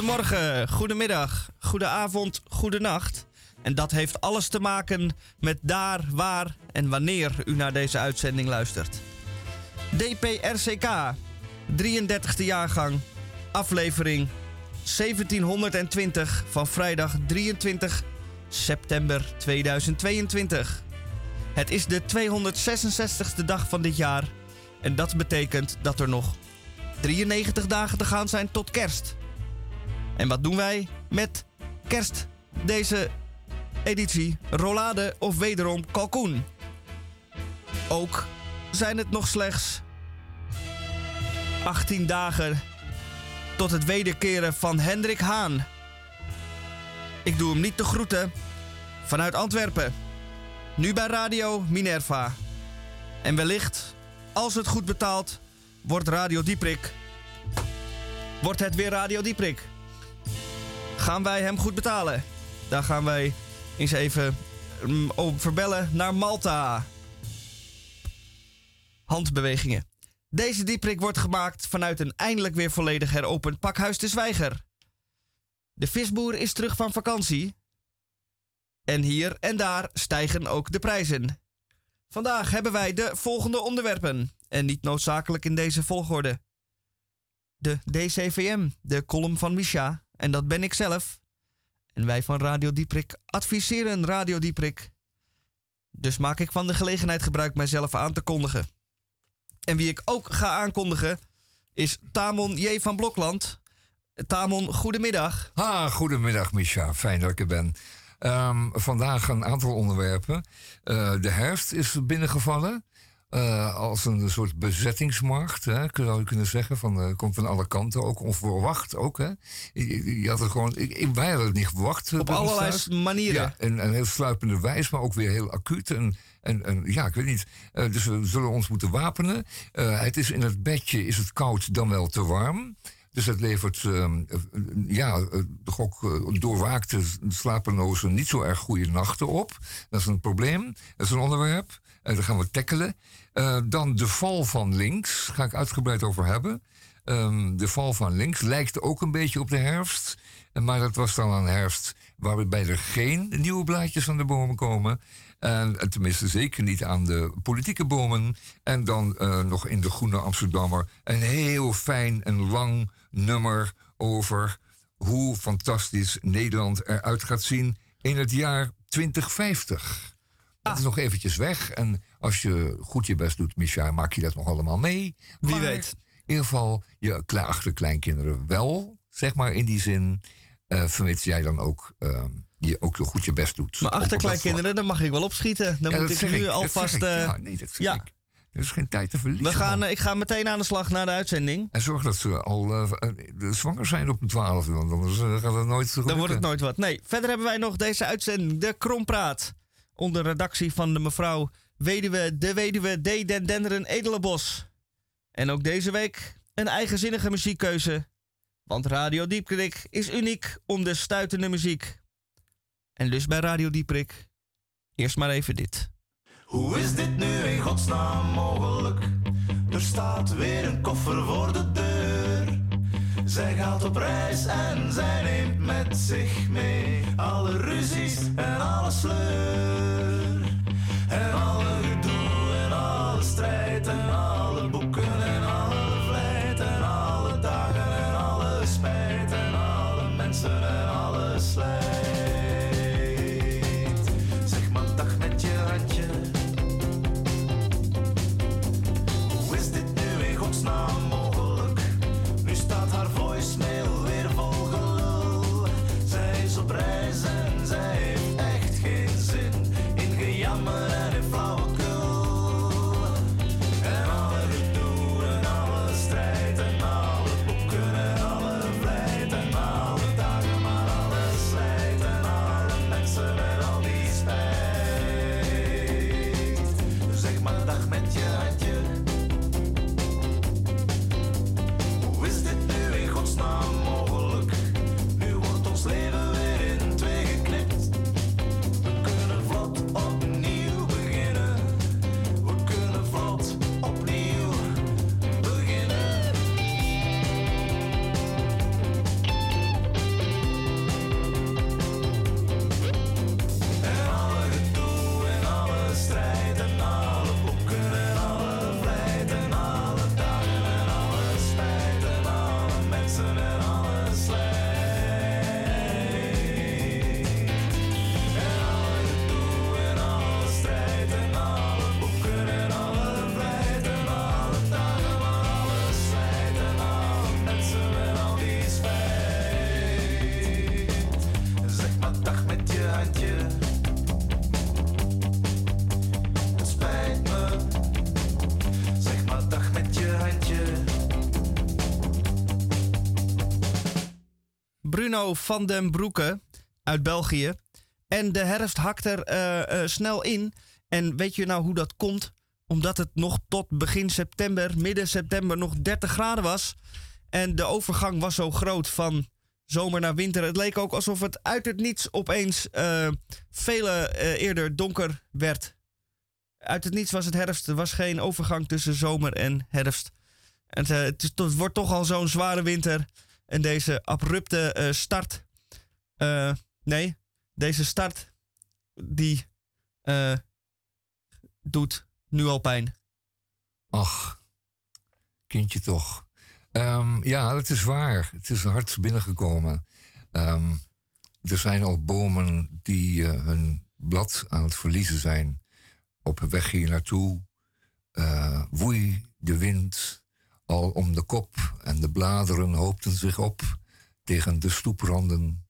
Goedemorgen, goedemiddag, goedenavond, goedenacht. En dat heeft alles te maken met daar, waar en wanneer u naar deze uitzending luistert. DPRCK, 33e jaargang, aflevering 1720 van vrijdag 23 september 2022. Het is de 266ste dag van dit jaar en dat betekent dat er nog 93 dagen te gaan zijn tot kerst. En wat doen wij met kerst deze editie? Rollade of wederom kalkoen? Ook zijn het nog slechts 18 dagen tot het wederkeren van Hendrik Haan. Ik doe hem niet te groeten vanuit Antwerpen. Nu bij Radio Minerva. En wellicht, als het goed betaalt, wordt Radio Dieprik. Wordt het weer Radio Dieprik? Gaan wij hem goed betalen? Daar gaan wij eens even mm, op verbellen naar Malta. Handbewegingen. Deze dieprik wordt gemaakt vanuit een eindelijk weer volledig heropend pakhuis de Zwijger. De visboer is terug van vakantie. En hier en daar stijgen ook de prijzen. Vandaag hebben wij de volgende onderwerpen. En niet noodzakelijk in deze volgorde. De DCVM, de column van Misha. En dat ben ik zelf. En wij van Radio Dieprik adviseren Radio Dieprik. Dus maak ik van de gelegenheid gebruik mijzelf aan te kondigen. En wie ik ook ga aankondigen is Tamon J. van Blokland. Tamon, goedemiddag. Ah, goedemiddag, Misha. Fijn dat ik er ben. Ehm, vandaag een aantal onderwerpen. Uh, de herfst is binnengevallen. Uh, als een soort bezettingsmarkt, hè, zou je kunnen zeggen. Van, uh, komt van alle kanten, ook onverwacht. Ook, hè. Je, je had het gewoon, ik, wij hadden het niet verwacht. Op allerlei manieren. Ja, en, en heel sluipende wijs, maar ook weer heel acuut. En, en, en ja, ik weet niet. Uh, dus we zullen ons moeten wapenen. het is in het bedje is het koud dan wel te warm. Dus het levert uh, ja, toch ook doorwaakte slapeloze niet zo erg goede nachten op. Dat is een probleem. Dat is een onderwerp. Uh, dat gaan we tackelen. Uh, dan de val van links. Daar ga ik uitgebreid over hebben. Um, de val van links lijkt ook een beetje op de herfst. Maar dat was dan een herfst waarbij er geen nieuwe blaadjes aan de bomen komen. En tenminste zeker niet aan de politieke bomen. En dan uh, nog in de Groene Amsterdammer een heel fijn en lang nummer over hoe fantastisch Nederland eruit gaat zien in het jaar 2050. Dat is nog eventjes weg. En als je goed je best doet, Micha, maak je dat nog allemaal mee. Wie weet. In ieder geval je achterkleinkinderen wel, zeg maar in die zin. Uh, vermits jij dan ook, uh, je ook goed je best doet. Maar achterkleinkinderen, dan mag ik wel opschieten. Dan ja, moet ik nu ik, alvast... Uh, ja, nee, dat ja. ik. Er is geen tijd te verliezen. We gaan, ik ga meteen aan de slag naar de uitzending. En zorg dat ze al zwanger zijn op een 12 want anders gaat het nooit Dan wordt het nooit wat. Nee, verder hebben wij nog deze uitzending, de Krompraat onder redactie van de mevrouw Weduwe, de Weduwe D. Den Denderen Edelenbos. En ook deze week een eigenzinnige muziekkeuze. Want Radio Dieprik is uniek om de stuitende muziek. En dus bij Radio Dieprik eerst maar even dit. Hoe is dit nu in godsnaam mogelijk? Er staat weer een koffer voor de deur. Zij gaat op reis en zij neemt met zich mee alle ruzies en alle sleur. En alle gedoe Bruno van den Broeke uit België. En de herfst hakt er eh, eh, snel in. En weet je nou hoe dat komt? Omdat het nog tot begin september, midden september, nog 30 graden was. En de overgang was zo groot van zomer naar winter. Het leek ook alsof het uit het niets opeens uh, vele eerder donker werd. Uit het niets was het herfst. Er was geen overgang tussen zomer en herfst. Het, het, wordt toch al zo'n zware winter. En deze abrupte start. nee, deze start. Die doet nu al pijn. Ach, kindje toch. Um, ja, het is waar. Het is hard binnengekomen. Um, er zijn al bomen die hun blad aan het verliezen zijn. Op weg hier naartoe woei de wind al om de kop en de bladeren hoopten zich op tegen de stoepranden.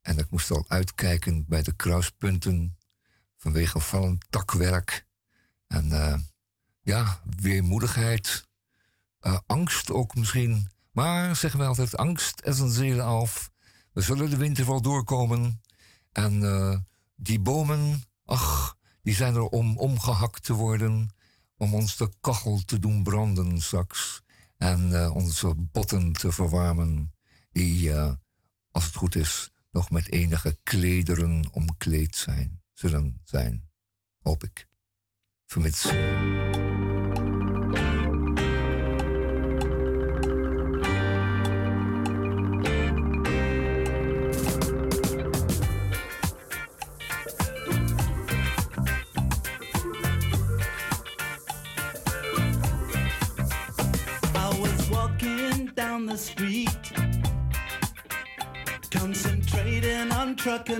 En ik moest al uitkijken bij de kruispunten vanwege vallend takwerk. En uh, ja, weermoedigheid, uh, angst ook misschien. Maar zeggen we altijd, angst is een zele af. We zullen de winter wel doorkomen. En uh, die bomen, ach, die zijn er om omgehakt te worden. Om ons de kachel te doen branden straks. En uh, onze botten te verwarmen. Die, als het goed is, nog met enige klederen omkleed zijn, zullen zijn. Hoop ik. vermits.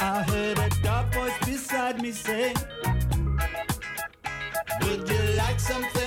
I heard a dark voice beside me say, Would you like something?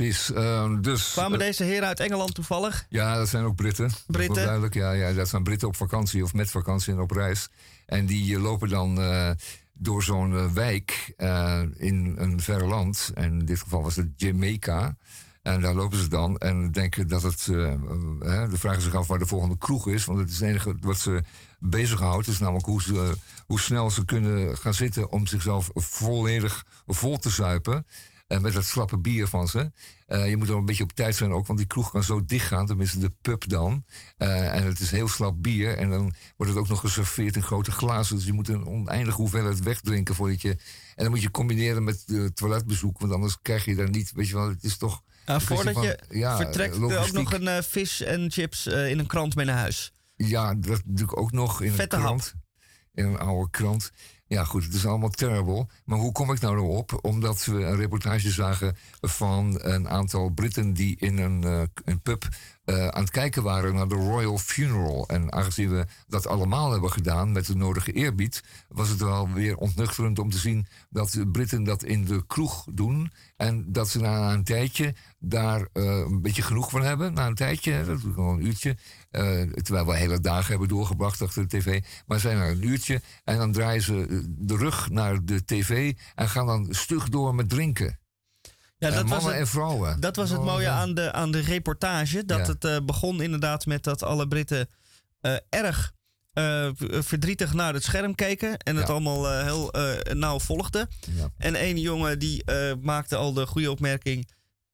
Precies. Ehm, dus, kwamen eh, deze heren uit Engeland toevallig? Ja, dat zijn ook Britten. Dat Britten? duidelijk. Ja, ja, dat zijn Britten op vakantie of met vakantie en op reis. En die eh, lopen dan eh, door zo'n wijk in een verre land. En in dit geval was het Jamaica. En daar lopen ze dan en denken dat het. eh, hè, de vragen zich af waar de volgende kroeg is. Want het is het enige wat ze bezighoudt. is namelijk hoe, ze, hoe snel ze kunnen gaan zitten om zichzelf volledig vol te zuipen. En met dat slappe bier van ze. Eh, je moet er een beetje op tijd zijn ook, want die kroeg kan zo dicht gaan, tenminste de pub dan. Eh, en het is heel slap bier. En dan wordt het ook nog geserveerd in grote glazen. Dus je moet een oneindige hoeveelheid wegdrinken voordat je. En dan moet je combineren met uh, toiletbezoek, want anders krijg je daar niet. Weet je wel, het is toch. Voordat van, je ja, vertrekt, er ook logistiek. nog een vis en chips in een krant mee naar huis. Ja, dat doe ik ook nog in Vette een krant. In een oude krant. Ja, goed, het is allemaal terrible. Maar hoe kom ik nou erop? Omdat we een reportage zagen van een aantal Britten die in een, uh, een pub uh, aan het kijken waren naar de Royal Funeral. En aangezien we dat allemaal hebben gedaan met de nodige eerbied, was het wel weer ontnuchterend om te zien dat de Britten dat in de kroeg doen. En dat ze na een tijdje daar uh, een beetje genoeg van hebben. Na een tijdje, dat ik al een uurtje. Uh, terwijl we hele dagen hebben doorgebracht achter de tv. Maar zijn er een uurtje en dan draaien ze de rug naar de tv en gaan dan stug door met drinken. Ja, en dat mannen was het, en vrouwen. Dat was het Oh, mooie aan de, aan de reportage. Dat Ja. het uh, begon inderdaad met dat alle Britten uh, erg uh, verdrietig naar het scherm keken. En het allemaal heel nauw volgden. Ja. En één jongen die maakte al de goede opmerking.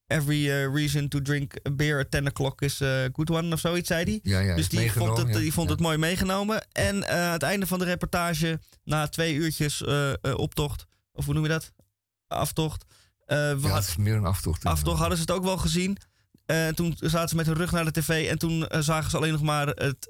Every reason to drink a beer at 10 o'clock is a good one of zoiets, zei hij. Ja, ja, dus die vond, het, ja. die vond het mooi meegenomen. En uh, aan het einde van de reportage, na twee uurtjes optocht, of hoe noem je dat? Aftocht. Ja, het is meer een aftocht. aftocht hadden ze het ook wel gezien. En toen zaten ze met hun rug naar de tv en toen zagen ze alleen nog maar het,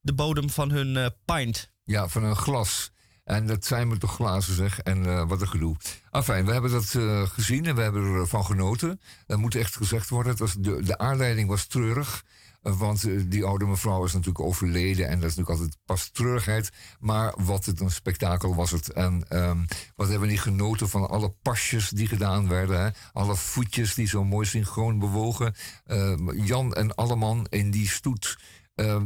de bodem van hun pint. Ja, van een glas. En dat zijn me toch glazen, zeg. En uh, wat een gedoe. Enfin, we hebben dat uh, gezien en we hebben ervan genoten. Dat moet echt gezegd worden. Het was de, de aanleiding was treurig. Uh, want die oude mevrouw is natuurlijk overleden. En dat is natuurlijk altijd pas treurigheid. Maar wat het een spektakel was het. En um, wat hebben we niet genoten van alle pasjes die gedaan werden. Hè? Alle voetjes die zo mooi synchroon bewogen. Jan en Alleman in die stoet. Uh,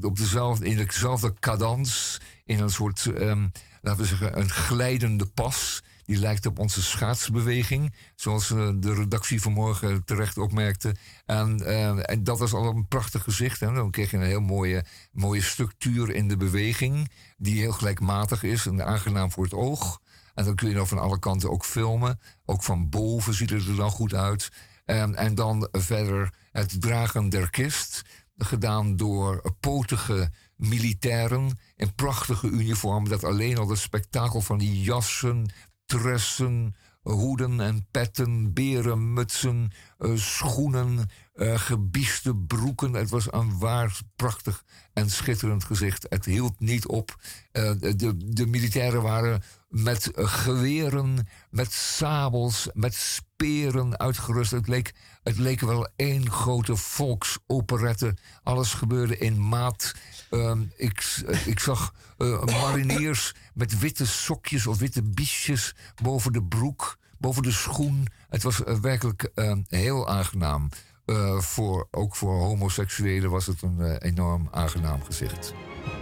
op dezelfde, in dezelfde cadans, in een soort, um, laten we zeggen, een glijdende pas. Die lijkt op onze schaatsbeweging, zoals uh, de redactie vanmorgen terecht opmerkte. En, uh, en dat was al een prachtig gezicht. Dan kreeg je een heel mooie, mooie structuur in de beweging, die heel gelijkmatig is en aangenaam voor het oog. En dan kun je dan van alle kanten ook filmen. Ook van boven ziet het er dan goed uit. En, en dan verder het dragen der kist gedaan door potige militairen in prachtige uniformen. Dat alleen al het spektakel van die jassen, tressen, hoeden en petten, berenmutsen, uh, schoenen, uh, gebieste broeken. Het was een waar prachtig en schitterend gezicht. Het hield niet op. Uh, de, de militairen waren met geweren, met sabels, met speren uitgerust. Het leek, het leek wel één grote volksoperette. Alles gebeurde in maat. Uh, ik, ik zag uh, mariniers met witte sokjes of witte biesjes boven de broek, boven de schoen. Het was uh, werkelijk heel aangenaam. Uh, voor, ook voor homoseksuelen was het een enorm aangenaam gezicht.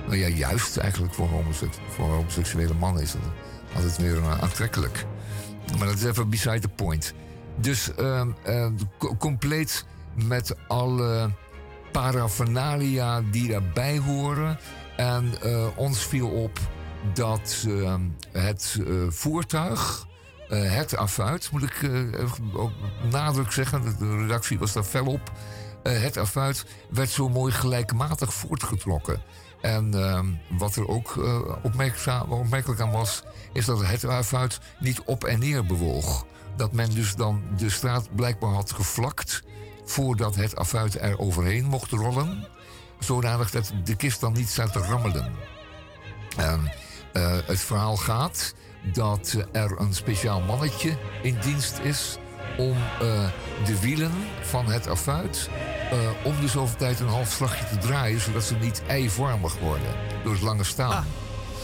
Nou ja, juist eigenlijk voor, voor homoseksuele mannen is het altijd weer aantrekkelijk. Maar dat is even beside the point. Dus uh, compleet met alle paraphernalia die daarbij horen. En uh, ons viel op dat het voertuig uh, het afuit, moet ik nadruk zeggen. De redactie was daar fel op. Het afuit werd zo mooi gelijkmatig voortgetrokken. En wat er ook opmerkelijk aan was, is dat het afuit niet op en neer bewoog. Dat men dus dan de straat blijkbaar had gevlakt voordat het afuit er overheen mocht rollen. Zodanig dat de kist dan niet staat te rammelen. En het verhaal gaat dat er een speciaal mannetje in dienst is om uh, de wielen van het afuit uh, om de zoveel tijd een half slagje te draaien, zodat ze niet eivormig worden door het lange staan. Ah.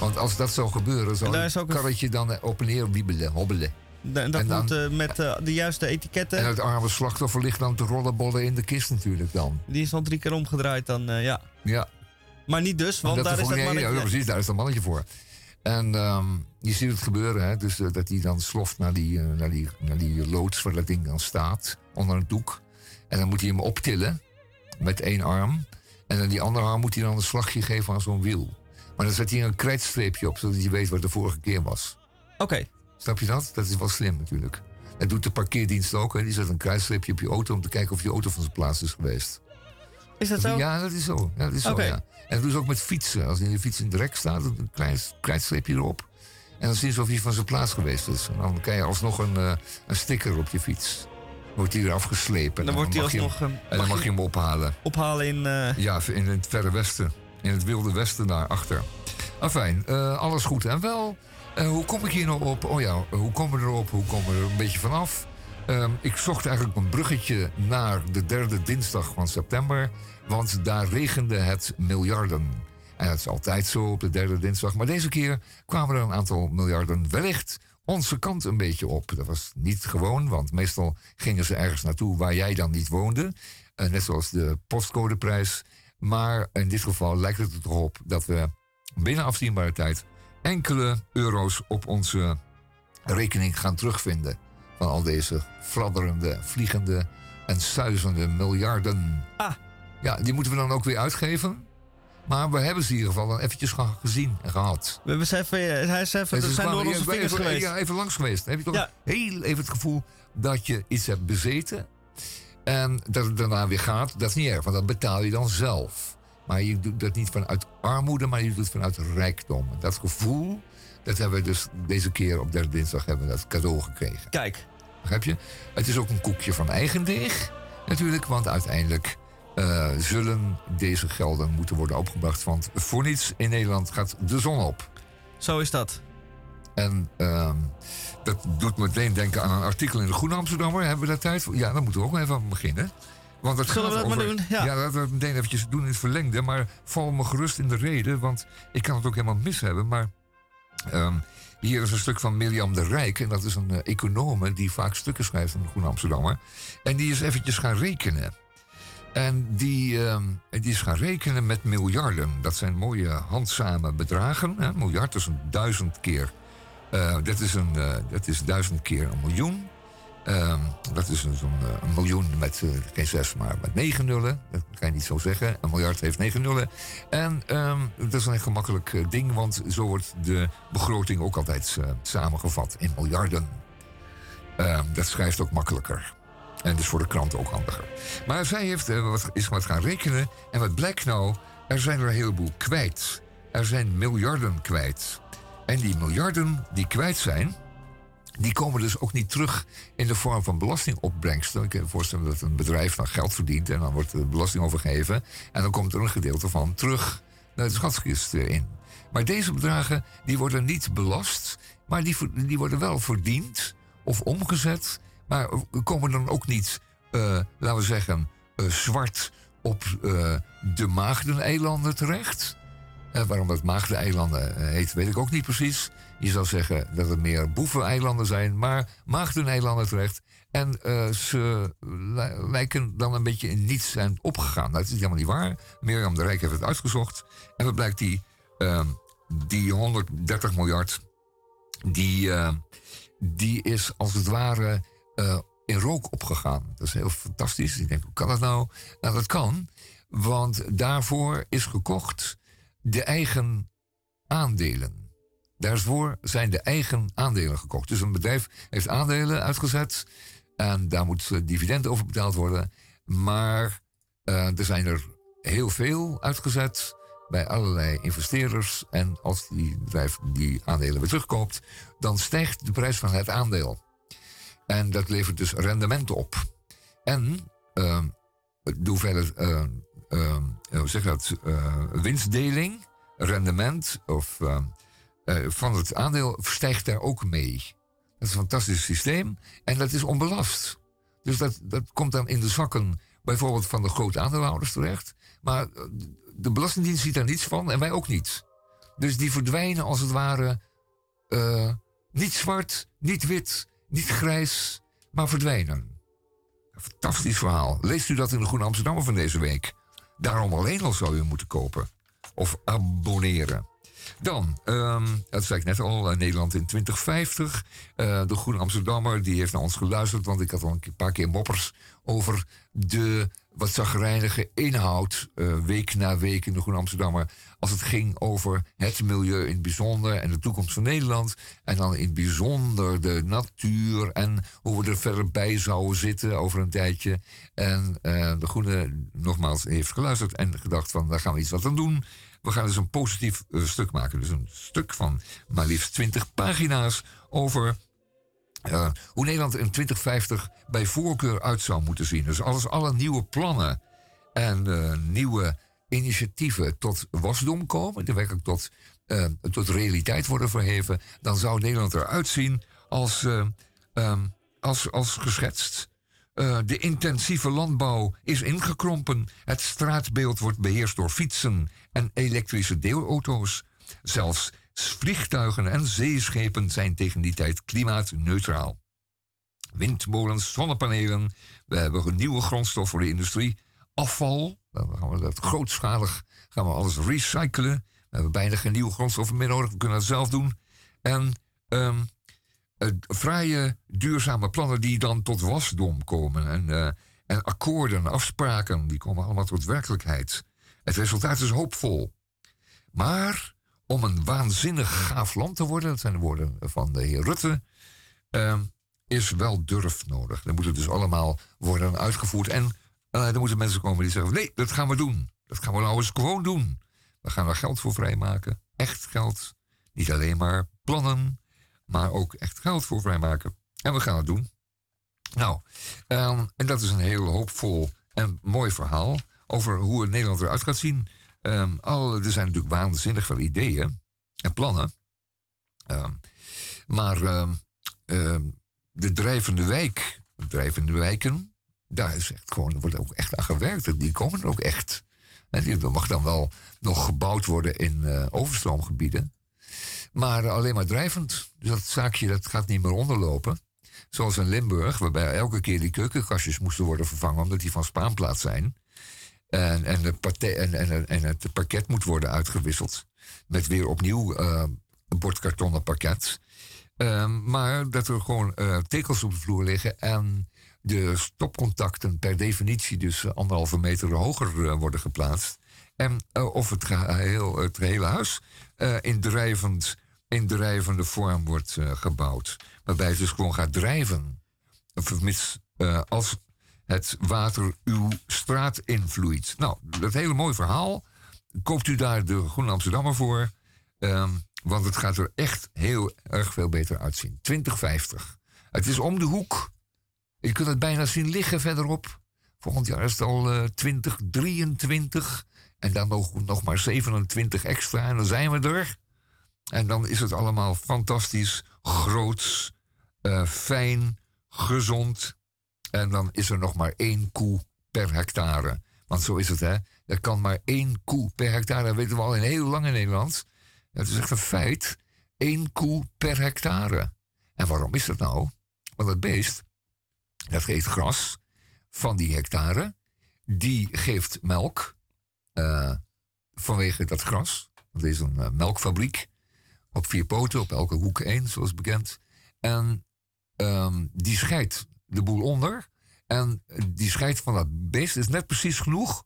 Want als dat zou gebeuren, zou het karretje dan op en neer wiebelen, hobbelen. Da- dat En dan- moet eh, met eh, de juiste etiketten. En het arme slachtoffer ligt dan te rollenbollen in de kist natuurlijk dan. Die is al drie keer omgedraaid dan, eh, ja. Ja. Maar niet dus, want daar is dat mannetje. Ja, precies, daar is dat mannetje voor. En ehm, je ziet het gebeuren, hè, dus dat hij dan sloft naar die, naar, die, naar die loods waar dat ding dan staat, onder een doek. En dan moet hij hem optillen met één arm. En dan die andere arm moet hij dan een slagje geven aan zo'n wiel. Maar dan zet hij een krijtstreepje op, zodat je weet wat de vorige keer was. Oké, Snap je dat? Dat is wel slim natuurlijk. Dat doet de parkeerdienst ook. Hè. Die zet een kruisstreepje op je auto om te kijken of je auto van zijn plaats is geweest. is dat zo? Ja, dat is zo. Ja, dat is zo ja. En dat doen ze ook met fietsen. Als in de fiets in de rek staat, dan een klein krijtstreepje erop. En dan zien ze of hij van zijn plaats geweest is. En dan krijg je alsnog een, eh, een sticker op je fiets. Wordt hij eraf geslepen. Dan wordt hij je alsnog hem- En dan mag je hem ophalen. ophalen in... eh, Ja, in het verre westen. In het wilde westen daarachter. Afijn, eh alles goed en wel. Eh, hoe kom ik hier nou op? Oh ja, hoe komen we erop? Hoe komen we er een beetje vanaf? Ehm, ik zocht eigenlijk een bruggetje naar de derde dinsdag van september. Want daar regende het miljarden. En dat is altijd zo op de derde dinsdag. Maar deze keer kwamen er een aantal miljarden wellicht onze kant een beetje op. Dat was niet gewoon, want meestal gingen ze ergens naartoe waar jij dan niet woonde. Eh, net zoals de postcodeprijs. Maar in dit geval lijkt het er toch op dat we binnen afzienbare tijd enkele euro's op onze rekening gaan terugvinden. Van al deze fladderende, vliegende en suizende miljarden. Ah. Ja, die moeten we dan ook weer uitgeven. Maar we hebben ze in ieder geval dan eventjes ge- gezien en gehad. we hebben ze even, hij is even, ze zijn door onze vingers even, geweest. Ja, even langs geweest. Dan heb je toch Ja. heel even het gevoel dat je iets hebt bezeten. En dat het daarna weer gaat, dat is niet erg, want dat betaal je dan zelf. Maar je doet dat niet vanuit armoede, maar je doet het vanuit rijkdom. Dat gevoel, dat hebben we dus deze keer op derde dinsdag hebben we dat cadeau gekregen. Kijk, Begrijp je? Het is ook een koekje van eigen deeg, natuurlijk. Want uiteindelijk eh, zullen deze gelden moeten worden opgebracht. Want voor niets in Nederland gaat de zon op. zo is dat. En ehm, dat doet me meteen denken aan een artikel in de Groene Amsterdammer. Hebben we daar tijd voor? Ja, daar moeten we ook even aan beginnen. Want het Zullen we dat maar doen? Ja. Ja, laten we het meteen eventjes doen in het verlengde. Maar val me gerust in de reden, want ik kan het ook helemaal mis hebben. Maar ehm, hier is een stuk van Mirjam de Rijk. En dat is een eh, econome die vaak stukken schrijft in de Groene Amsterdammer. En die is eventjes gaan rekenen. En die, ehm, die is gaan rekenen met miljarden. Dat zijn mooie handzame bedragen. Hè? Miljard is een duizend keer. Eh, dat, is een, eh, dat is duizend keer een miljoen. Ehm, dat is een, zo'n, eh, een miljoen met eh, geen zes, maar met negen nullen. Dat kan je niet zo zeggen. Een miljard heeft negen nullen. En ehm, dat is een gemakkelijk eh, ding, want zo wordt de begroting ook altijd samengevat in miljarden. Ehm, dat schrijft ook makkelijker. En dus voor de krant ook handiger. Maar zij heeft, wat, is wat gaan rekenen. En wat blijkt nou? Er zijn er een heleboel kwijt. Er zijn miljarden kwijt. En die miljarden die kwijt zijn, die komen dus ook niet terug in de vorm van belastingopbrengsten. Ik kan me voorstellen dat een bedrijf dan geld verdient en dan wordt er belasting overgegeven. En dan komt er een gedeelte van terug naar de schatkist in. Maar deze bedragen die worden niet belast, maar die, die worden wel verdiend of omgezet. Maar komen dan ook niet, eh, laten we zeggen, eh, zwart op eh, de Maagdeneilanden terecht. Waarom dat Maagdeneilanden heet, weet ik ook niet precies. Je zou zeggen dat het meer boeveneilanden zijn, maar Maagdeneilanden terecht. En eh, ze li- lijken dan een beetje in niets zijn opgegaan. Nou, dat is helemaal niet waar. Mirjam de Rijk heeft het uitgezocht. En wat blijkt die, ehm, die 130 miljard, die, eh, die is als het ware eh, in rook opgegaan. Dat is heel fantastisch. Ik denk, hoe kan dat nou? Nou, dat kan, want daarvoor is gekocht de eigen aandelen. Daarvoor zijn de eigen aandelen gekocht. Dus een bedrijf heeft aandelen uitgezet en daar moet eh, dividend over betaald worden. Maar eh, er zijn er heel veel uitgezet bij allerlei investeerders. En als die bedrijf die aandelen weer terugkoopt, dan stijgt de prijs van het aandeel. En dat levert dus rendement op. En ehm, de hoeveelheid, eh, ehm, hoe zeg dat, eh, winstdeling, rendement of, ehm, eh, van het aandeel stijgt daar ook mee. Dat is een fantastisch systeem en dat is onbelast. Dus dat, dat komt dan in de zakken bijvoorbeeld van de grote aandeelhouders terecht. Maar eh, de Belastingdienst ziet daar niets van en wij ook niet. Dus die verdwijnen als het ware eh, niet zwart, niet wit, niet grijs, maar verdwijnen. Fantastisch verhaal. Leest u dat in de Groene Amsterdammer van deze week? Daarom alleen al zou u moeten kopen. Of abonneren. Dan, um, dat zei ik net al, uh, Nederland in 2050. Uh, de Groene Amsterdammer die heeft naar ons geluisterd, want ik had al een paar keer moppers over de wat zagrijnige inhoud, uh, week na week in de Groene Amsterdammer. Als het ging over het milieu in het bijzonder en de toekomst van Nederland. En dan in het bijzonder de natuur en hoe we er verder bij zouden zitten over een tijdje. En de Groene nogmaals heeft geluisterd en gedacht van daar gaan we iets wat aan doen. We gaan dus een positief uh, stuk maken. Dus een stuk van maar liefst 20 pagina's over uh, hoe Nederland in 2050 bij voorkeur uit zou moeten zien. Dus als alle nieuwe plannen en uh, nieuwe initiatieven tot wasdom komen, die werkelijk tot, tot realiteit worden verheven, dan zou Nederland eruit zien als, um, als, als geschetst. De intensieve landbouw is ingekrompen. Het straatbeeld wordt beheerst door fietsen en elektrische deelauto's. Zelfs vliegtuigen en zeeschepen zijn tegen die tijd klimaatneutraal. Windmolens, zonnepanelen, we hebben nieuwe grondstof voor de industrie. Afval, dan gaan we dat grootschalig gaan we alles recyclen. We hebben bijna geen nieuwe grondstoffen meer nodig, we kunnen dat zelf doen. En um, fraaie, duurzame plannen die dan tot wasdom komen. En, uh, en akkoorden, afspraken, die komen allemaal tot werkelijkheid. Het resultaat is hoopvol. Maar om een waanzinnig gaaf land te worden, dat zijn de woorden van de heer Rutte, uh, is wel durf nodig. Dan moet het dus allemaal worden uitgevoerd. En uh, er moeten mensen komen die zeggen: nee, dat gaan we doen. Dat gaan we nou eens gewoon doen. We gaan er geld voor vrijmaken. Echt geld. Niet alleen maar plannen, maar ook echt geld voor vrijmaken. En we gaan het doen. Nou, um, en dat is een heel hoopvol en mooi verhaal over hoe het Nederland eruit gaat zien. Um, al, er zijn natuurlijk waanzinnig veel ideeën en plannen. Um, maar de drijvende wijk, de drijvende wijken, daar is echt gewoon, wordt ook echt aan gewerkt. Die komen ook echt. En die mag dan wel nog gebouwd worden in uh, overstroomgebieden. Maar alleen maar drijvend. Dus dat zaakje dat gaat niet meer onderlopen. Zoals in Limburg, waarbij elke keer die keukenkastjes moesten worden vervangen omdat die van spaanplaats zijn. En, en, de en, en, het pakket moet worden uitgewisseld. Met weer opnieuw uh, een bordkartonnen pakket. Uh, maar dat er gewoon uh, tekels op de vloer liggen en de stopcontacten per definitie dus anderhalve meter hoger worden geplaatst. En of het, geheel, het hele huis in, drijvend, in drijvende vorm wordt gebouwd. Waarbij het dus gewoon gaat drijven. Vermits als het water uw straat invloeit. Nou, dat hele mooi verhaal. Koopt u daar de Groene Amsterdammer voor. Um, want het gaat er echt heel erg veel beter uitzien. 2050. Het is om de hoek. Je kunt het bijna zien liggen verderop. Volgend jaar is het al uh, 2023. En dan nog, nog maar 27 extra. En dan zijn we er. En dan is het allemaal fantastisch, groots, uh, fijn, gezond. En dan is er nog maar één koe per hectare. Want zo is het, hè. Er kan maar één koe per hectare. Dat weten we al in heel lang in Nederland. Het is echt een feit. Eén koe per hectare. En waarom is dat nou? Want het beest, dat geeft gras van die hectare. Die geeft melk uh, vanwege dat gras. Dat is een uh, melkfabriek. Op vier poten, op elke hoek één, zoals bekend. En um, die scheidt de boel onder. En die scheid van dat beest is net precies genoeg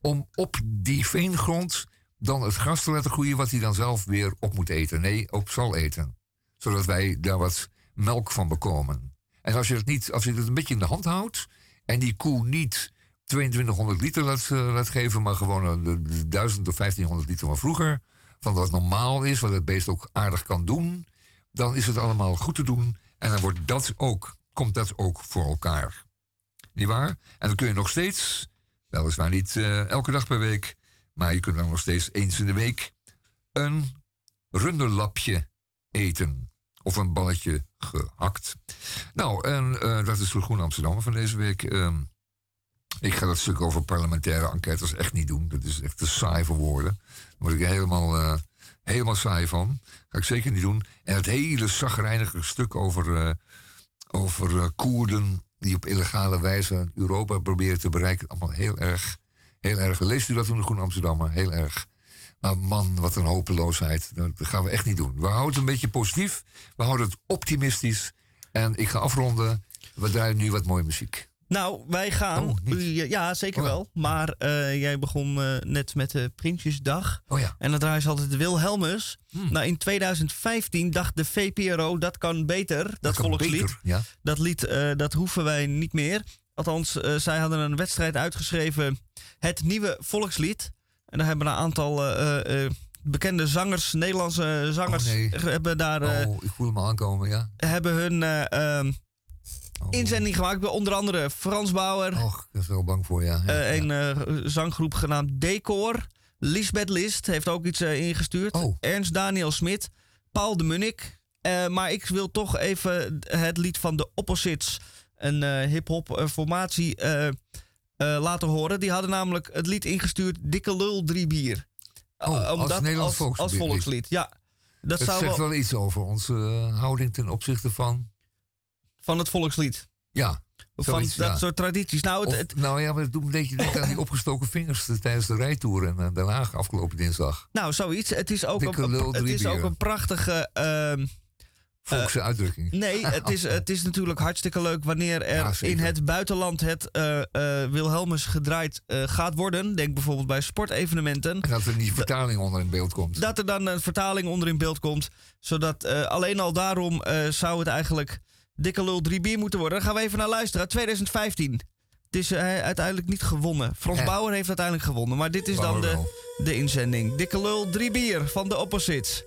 om op die veengrond dan het gras te laten groeien wat hij dan zelf weer op moet eten. Nee, op zal eten. Zodat wij daar wat melk van bekomen. En als je het, niet, als je het een beetje in de hand houdt en die koe niet 2200 liter laat, uh, laat geven, maar gewoon de, de 1000 of 1500 liter van vroeger, van wat normaal is, wat het beest ook aardig kan doen, dan is het allemaal goed te doen. En dan wordt dat ook komt dat ook voor elkaar. Niet waar? En dan kun je nog steeds, weliswaar niet uh, elke dag per week, maar je kunt dan nog steeds eens in de week een runderlapje eten. Of een balletje gehakt. Nou, en uh, dat is voor Groen Amsterdam van deze week. Uh, ik ga dat stuk over parlementaire enquêtes echt niet doen. Dat is echt te saai voor woorden. Daar word ik helemaal, uh, helemaal saai van. Ga ik zeker niet doen. En het hele zagrijnige stuk over over eh, Koerden die op illegale wijze Europa proberen te bereiken. Allemaal heel erg, heel erg. Leest u dat in de Groen Amsterdammer? Heel erg. Maar man, wat een hopeloosheid. Dat gaan we echt niet doen. We houden het een beetje positief. We houden het optimistisch. En ik ga afronden. We draaien nu wat mooie muziek. Nou, wij gaan. Oh. Ja, zeker Oh ja. wel. Maar eh, jij begon eh, net met de Prinsjesdag. Oh ja. En dan draaien ze altijd Wilhelmus. Hmm. Nou, in 2015 dacht de VPRO dat kan beter, dat, kan volkslied. beter, Ja. Dat lied, eh, dat hoeven wij niet meer. Althans, zij hadden een wedstrijd uitgeschreven. Het nieuwe volkslied. En daar hebben een aantal bekende zangers, Nederlandse zangers, Oh, nee. hebben daar oh, ik voel hem aankomen, ja. hebben hun eh, ehm. Inzending gemaakt. Bij onder andere Frans Bauer. Och, ik er wel bang voor, ja. ja, Eh, een eh, zanggroep genaamd Decor. Lisbeth List heeft ook iets eh, ingestuurd. Oh. Ernst Daniel Smit. Paul de Munnik. Maar ik wil toch even het lied van de Opposites, een hip-hop formatie, laten horen. Die hadden namelijk het lied ingestuurd Dikke Lul Drie Bier. Oh, als Nederlands als, als volkslied. volkslied. Ja, dat zou zegt wel wel iets over onze houding ten opzichte van... van het volkslied. Ja. Van dat ja. soort tradities. Nou, het, Of- het- nou ja, maar het doet een beetje denken aan die opgestoken vingers tijdens de rijtour in eh, Den Haag afgelopen dinsdag. nou zoiets. Het is ook, Dikke een, lul, het is ook een prachtige... ehm, Volkse uitdrukking. Nee, het is, het is natuurlijk hartstikke leuk wanneer er Ja, in het buitenland het eh, eh, Wilhelmus gedraaid eh, gaat worden. Denk bijvoorbeeld bij sportevenementen. En dat er die vertaling onder in beeld komt. Dat er dan een vertaling onder in beeld komt. Zodat eh, alleen al daarom eh, zou het eigenlijk dikke lul 3 bier moeten worden. Daar gaan we even naar luisteren. 2015. Het is eh, uiteindelijk niet gewonnen. Frans Ja. Bauer heeft uiteindelijk gewonnen. Maar dit is dan de, de inzending. Dikke lul 3 bier van de Opposites.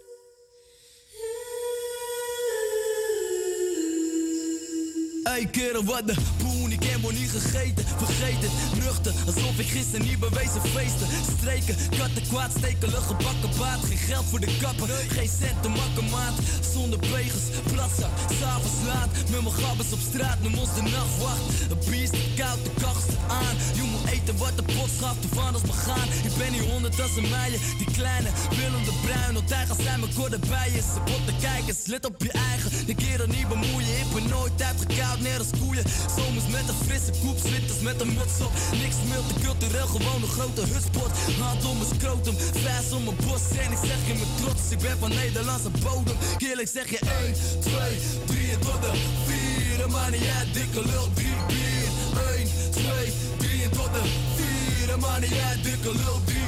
Ey kerel, wat de poen, nog niet gegeten Vergeet het, nuchter, alsof ik gisteren niet bewezen feesten. Streken, katten kwaad, steken, gebakken baat. Geen geld voor de kapper, geen cent te makken maat. Zonder pegels, platzak, s'avonds laat. Met mijn gabbers op straat, noem ons de nachtwacht. Een bier te koud, de kachel staat aan. Je moet eten wat de pot schaft, de vandels me gaan. Ik ben niet honderd als een die kleine Willem de Bruin, want tijgers zijn mijn korte bijen. Ze botten kijkers, let op je eigen. De kerel niet bemoeien, ik ben nooit uitgekoud, net als koeien Zomers met een frisse koep, winters met een muts op. Niks meer te cultureel, gewoon een grote hutspot. Hand om mijn scrotum, vijs om mijn bos En ik zeg je met trots, ik ben van Nederlandse bodem. Eerlijk zeg je 1, 2, 3 en tot de 4 En maar niet uit, dikke lul, 3 bier 1, 2, 3 en tot de 4 En maar niet dikke lul, 3 bier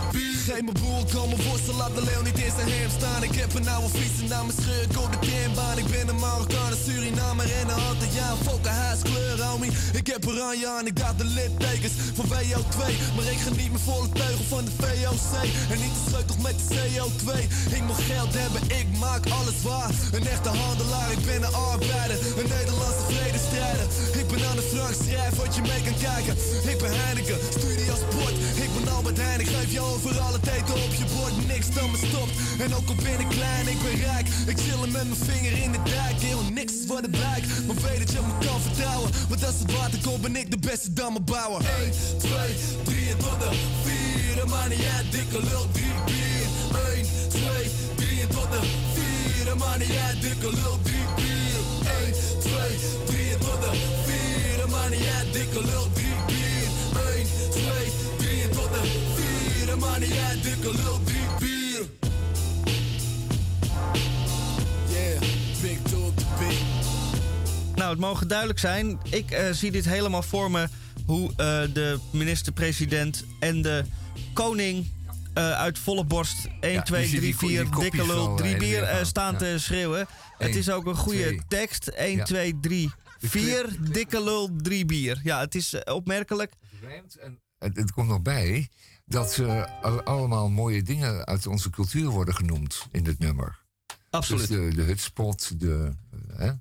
Geef me boel, kom me worsten, laat de leeuw niet in zijn hem staan. Ik heb een oude fiets en naar mijn scheur, ik op de kernbaan. Ik ben een Marokkaan, een Surinamer en een Antilliaan. Fokken huiskleur, homie, ik heb oranje aan Ik dacht de littekens van WO2 Maar ik geniet mijn volle teugel van de VOC En niet de sleutel met de CO2 Ik moet geld hebben, ik maak alles waar. Een echte handelaar, ik ben een arbeider. Een Nederlandse vredestrijder. Ik ben aan de Frank, schrijf wat je mee kan kijken. Ik ben Heineken, studio sport ben Albert Heijn, ik geef je overal het eten op je bord Niks dan me stopt, en ook al ben ik klein, ik ben rijk. Ik chillen met mijn vinger in de dijk. Heel niks wat het lijkt, maar weet dat je me kan vertrouwen. Want als het water komt, ben ik de beste dammenbouwer 1, 2, 3 en tot de 4 En maar niet uit, dikke lul, 3 bier. 1, 2, 3 en tot de 4 En maar niet uit, dikke lul, 3 bier. 1, 2, 3 en tot de 4 En maar niet uit, dikke lul, 3 bier. 1, 2, 3 de 4 En maar niet uit, dikke lul, 3 bier Yeah, big dog the big Nou, het mogen duidelijk zijn. Ik eh, zie dit helemaal voor me hoe eh, de minister-president en de koning eh, uit volle borst 1, Ja, 2, je ziet 3, die ko- 4, die kopjes dikke lul, al 3 heen en bier eh, gaan. staan Ja. te schreeuwen. het is ook een goede tekst. 1, Ja. 2, 3, De 4, clip- dikke lul, 3 bier. Ja, het is opmerkelijk. rijmt. En het, het komt nog bij dat ze al- allemaal mooie dingen uit onze cultuur worden genoemd in dit nummer. Absoluut. Dus de, de hutspot, de. eh, Hè?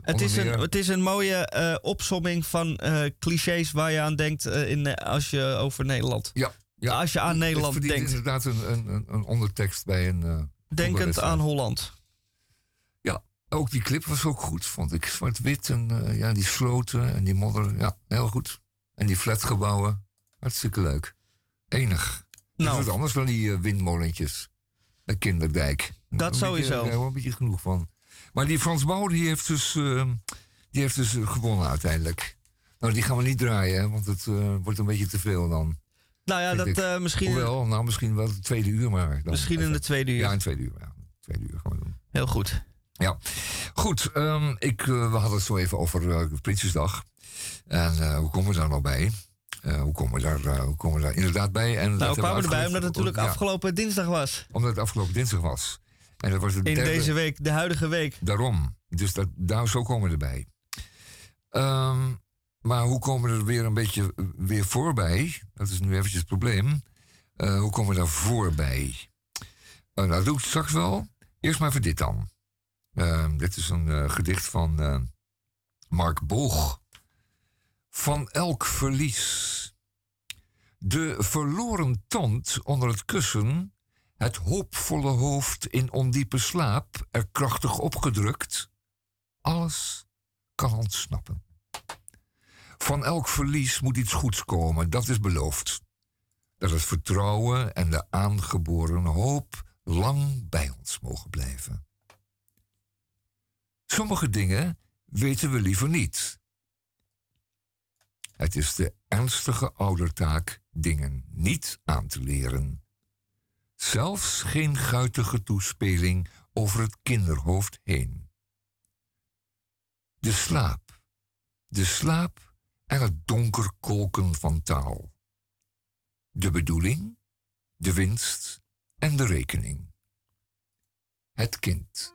Het is, een, het is een mooie eh opsomming van eh, clichés waar je aan denkt in, als je over Nederland. Ja, ja. Als je aan Het Nederland denkt, inderdaad een, een, een, ondertekst bij een. denkend aan Holland. Ja, ook die clip was ook goed, vond ik. Zwart-wit en ja, die sloten en die modder. Ja, heel goed. En die flatgebouwen. Hartstikke leuk. Enig. Nou. Dat is wat anders dan die eh, windmolentjes. Bij Kinderdijk. Dat Een sowieso. Beetje, daar wel een beetje genoeg van. Maar die Frans Bauer die heeft dus... eh, Die heeft dus eh, gewonnen uiteindelijk. Nou, die gaan we niet draaien, hè, want het eh, wordt een beetje te veel dan. Nou ja, dat misschien, Hoewel, nou misschien wel het tweede uur maar. Dan misschien in de tweede uur. Ja, in het tweede uur. Ja, tweede uur gaan we doen. Heel goed. Ja, goed. ehm, ik, we hadden het zo even over Prinsjesdag. En hoe komen we daar nou bij? Eh, hoe, komen we daar, eh, hoe komen we daar inderdaad bij? En Nou, we kwamen erbij uitgelegd- omdat het natuurlijk ja, afgelopen dinsdag was. Omdat het afgelopen dinsdag was. En dat was In derde- deze week, de huidige week. Daarom. Dus dat, daar, zo komen we erbij. Ehm, maar hoe komen we er weer een beetje eh, weer voorbij? Dat is nu eventjes het probleem. Hoe komen we daar voorbij? Nou, dat doe ik straks wel. Eerst maar even dit dan. Ehm, dit is een gedicht van Mark Boog. Van elk verlies. De verloren tand onder het kussen het hoopvolle hoofd in ondiepe slaap, er krachtig opgedrukt. Alles kan ontsnappen. Van elk verlies moet iets goeds komen, dat is beloofd. Dat het vertrouwen en de aangeboren hoop lang bij ons mogen blijven. Sommige dingen weten we liever niet. Het is de ernstige oudertaak dingen niet aan te leren. Zelfs geen guitige toespeling over het kinderhoofd heen. De slaap, de slaap en het donker kolken van taal. De bedoeling, de winst en de rekening. Het kind.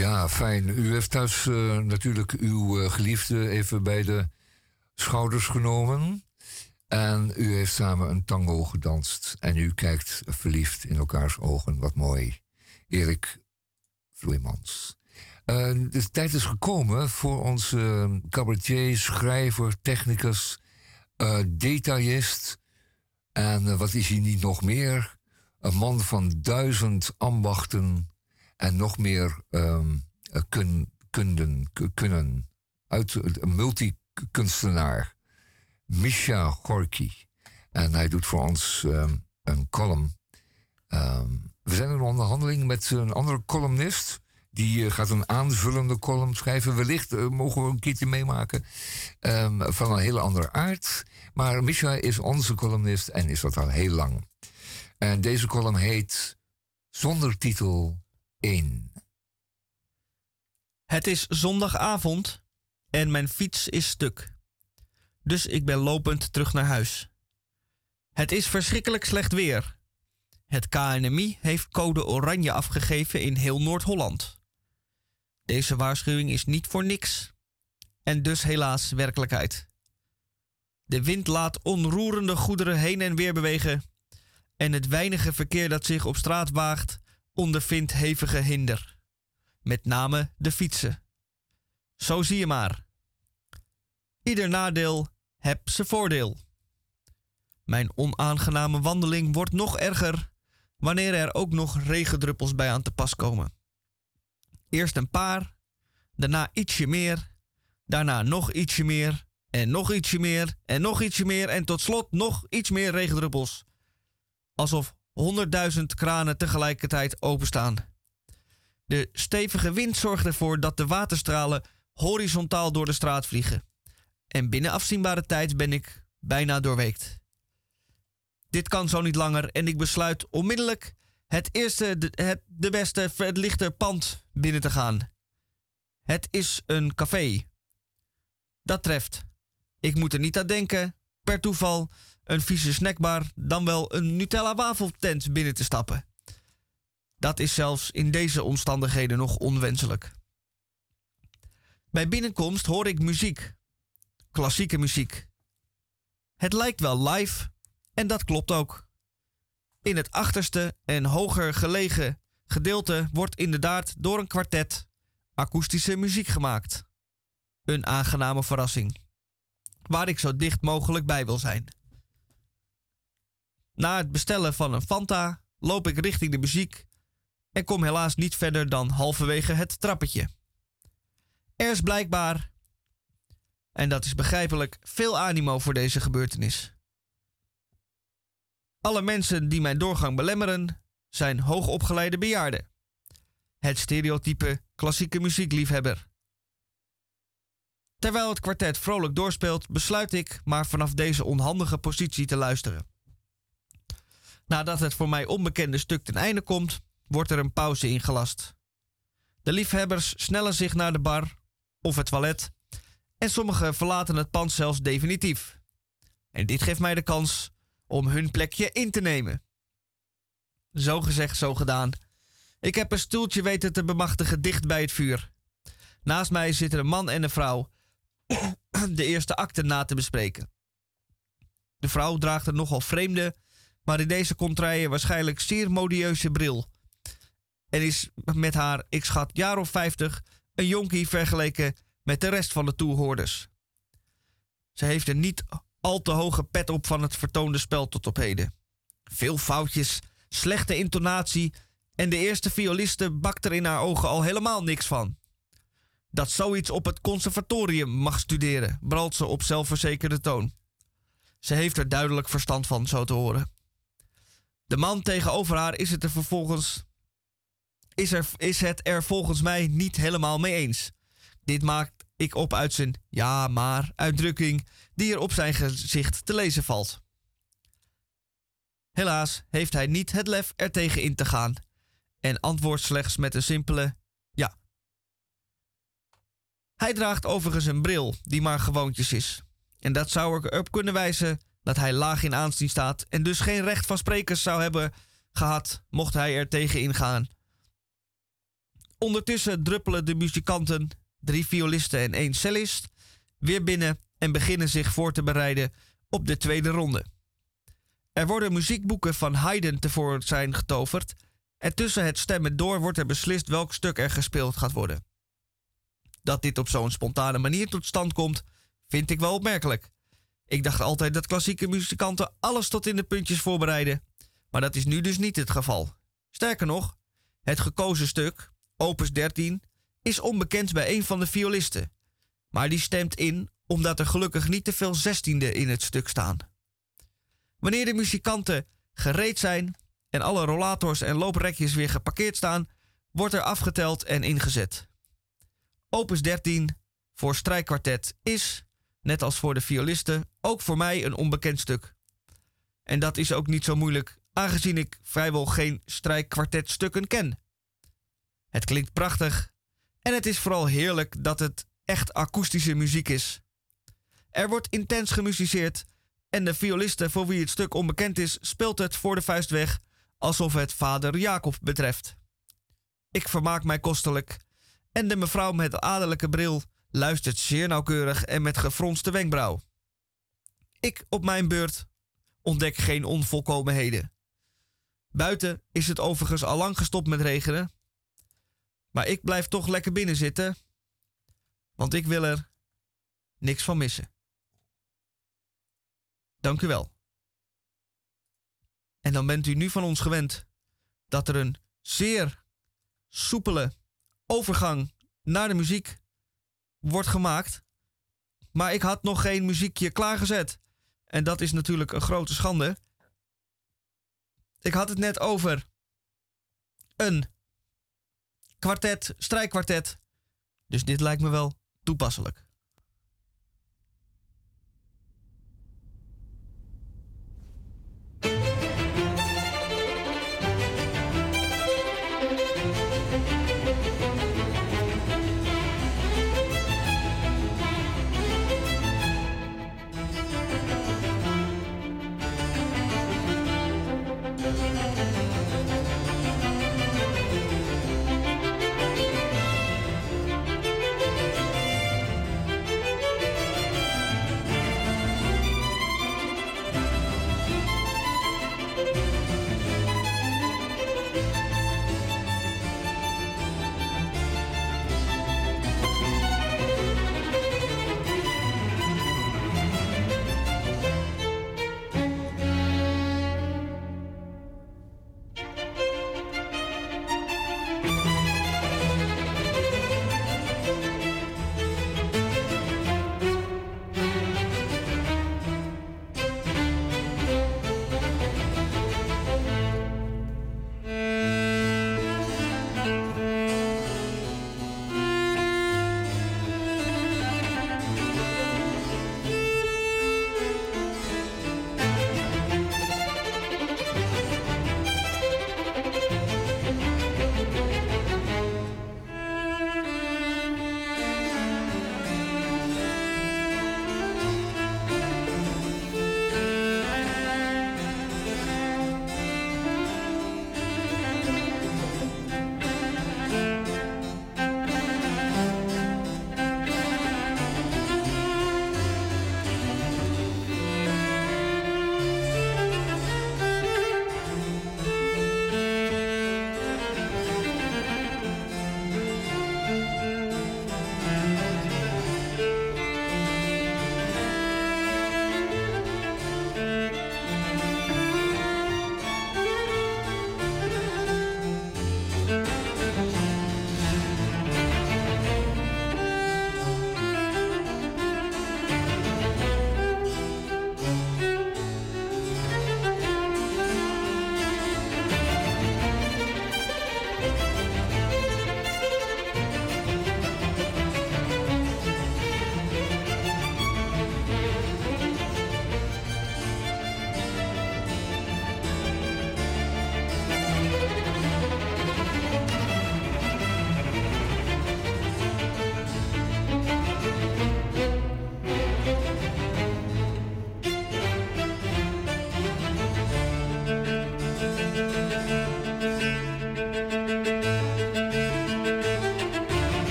Ja, fijn. U heeft thuis uh, natuurlijk uw uh, geliefde even bij de schouders genomen. En u heeft samen een tango gedanst. En u kijkt verliefd in elkaars ogen. Wat mooi. Erik Vloeimans. Uh, de tijd is gekomen voor onze cabaretier, schrijver, technicus, detailist. En wat is hij niet nog meer? Een man van duizend ambachten en nog meer um, kunnen. Uit een multikunstenaar. Misha Gorky. En hij doet voor ons um, een column. Um, we zijn in onderhandeling met een andere columnist. Die uh, gaat een aanvullende column schrijven. Wellicht mogen we een keertje meemaken. Van een hele andere aard. Maar Misha is onze columnist en is dat al heel lang. En deze column heet Zonder titel 1. Het is zondagavond en mijn fiets is stuk. Dus ik ben lopend terug naar huis. Het is verschrikkelijk slecht weer. Het KNMI heeft code oranje afgegeven in heel Noord-Holland. Deze waarschuwing is niet voor niks en dus helaas werkelijkheid. De wind laat onroerende goederen heen en weer bewegen en het weinige verkeer dat zich op straat waagt ondervindt hevige hinder. Met name de fietsen. Zo zie je maar. Ieder nadeel heb zijn voordeel. Mijn onaangename wandeling wordt nog erger wanneer er ook nog regendruppels bij aan te pas komen. Eerst een paar, daarna ietsje meer, daarna nog ietsje meer en nog ietsje meer en nog ietsje meer en tot slot nog iets meer regendruppels. Alsof honderdduizend kranen tegelijkertijd openstaan. De stevige wind zorgt ervoor dat de waterstralen horizontaal door de straat vliegen. En binnen afzienbare tijd ben ik bijna doorweekt. Dit kan zo niet langer en ik besluit onmiddellijk het eerste, de, het, de beste, het lichter pand binnen te gaan. Het is een café. Dat treft. Ik moet er niet aan denken, per toeval, een vieze snackbar dan wel een Nutella wafeltent binnen te stappen. Dat is zelfs in deze omstandigheden nog onwenselijk. Bij binnenkomst hoor ik muziek. Klassieke muziek. Het lijkt wel live en dat klopt ook. In het achterste en hoger gelegen gedeelte wordt inderdaad door een kwartet akoestische muziek gemaakt. Een aangename verrassing, waar ik zo dicht mogelijk bij wil zijn. Na het bestellen van een Fanta loop ik richting de muziek en kom helaas niet verder dan halverwege het trappetje. Er is blijkbaar, en dat is begrijpelijk, veel animo voor deze gebeurtenis. Alle mensen die mijn doorgang belemmeren zijn hoogopgeleide bejaarden. Het stereotype klassieke muziekliefhebber. Terwijl het kwartet vrolijk doorspeelt, besluit ik maar vanaf deze onhandige positie te luisteren. Nadat het voor mij onbekende stuk ten einde komt, wordt er een pauze ingelast. De liefhebbers snellen zich naar de bar of het toilet en sommigen verlaten het pand zelfs definitief. En dit geeft mij de kans om hun plekje in te nemen. Zo gezegd, zo gedaan. Ik heb een stoeltje weten te bemachtigen dicht bij het vuur. Naast mij zitten een man en een vrouw de eerste akte na te bespreken. De vrouw draagt een nogal vreemde, maar in deze contraille waarschijnlijk zeer modieuze bril. En is met haar, ik schat, jaar of vijftig, een jonkie vergeleken met de rest van de toehoorders. Ze heeft een niet al te hoge pet op van het vertoonde spel tot op heden. Veel foutjes, slechte intonatie en de eerste violiste bakt er in haar ogen al helemaal niks van. Dat zoiets op het conservatorium mag studeren, bralt ze op zelfverzekerde toon. Ze heeft er duidelijk verstand van, zo te horen. De man tegenover haar is het er vervolgens. Is, er, is het er volgens mij niet helemaal mee eens. Dit maakt ik op uit zijn ja, maar uitdrukking die er op zijn gezicht te lezen valt. Helaas heeft hij niet het lef er tegen in te gaan en antwoordt slechts met een simpele ja. Hij draagt overigens een bril die maar gewoontjes is. En dat zou er op kunnen wijzen dat hij laag in aanzien staat en dus geen recht van sprekers zou hebben gehad mocht hij er tegen ingaan. Ondertussen druppelen de muzikanten, drie violisten en één cellist, weer binnen en beginnen zich voor te bereiden op de tweede ronde. Er worden muziekboeken van Haydn tevoorschijn getoverd en tussen het stemmen door wordt er beslist welk stuk er gespeeld gaat worden. Dat dit op zo'n spontane manier tot stand komt, vind ik wel opmerkelijk. Ik dacht altijd dat klassieke muzikanten alles tot in de puntjes voorbereiden, maar dat is nu dus niet het geval. Sterker nog, het gekozen stuk, opus 13, is onbekend bij een van de violisten, maar die stemt in omdat er gelukkig niet te veel zestiende in het stuk staan. Wanneer de muzikanten gereed zijn en alle rollators en looprekjes weer geparkeerd staan, wordt er afgeteld en ingezet. Opus 13 voor strijkkwartet is, net als voor de violisten, ook voor mij een onbekend stuk. En dat is ook niet zo moeilijk, aangezien ik vrijwel geen strijkkwartetstukken ken. Het klinkt prachtig en het is vooral heerlijk dat het echt akoestische muziek is. Er wordt intens gemusiceerd en de violiste voor wie het stuk onbekend is, speelt het voor de vuist weg alsof het vader Jacob betreft. Ik vermaak mij kostelijk en de mevrouw met de adellijke bril luistert zeer nauwkeurig en met gefronste wenkbrauw. Ik op mijn beurt ontdek geen onvolkomenheden. Buiten is het overigens al lang gestopt met regenen, maar ik blijf toch lekker binnen zitten, want ik wil er niks van missen. Dank u wel. En dan bent u nu van ons gewend dat er een zeer soepele overgang naar de muziek wordt gemaakt. Maar ik had nog geen muziekje klaargezet. En dat is natuurlijk een grote schande. Ik had het net over een kwartet, strijkkwartet. Dus dit lijkt me wel toepasselijk.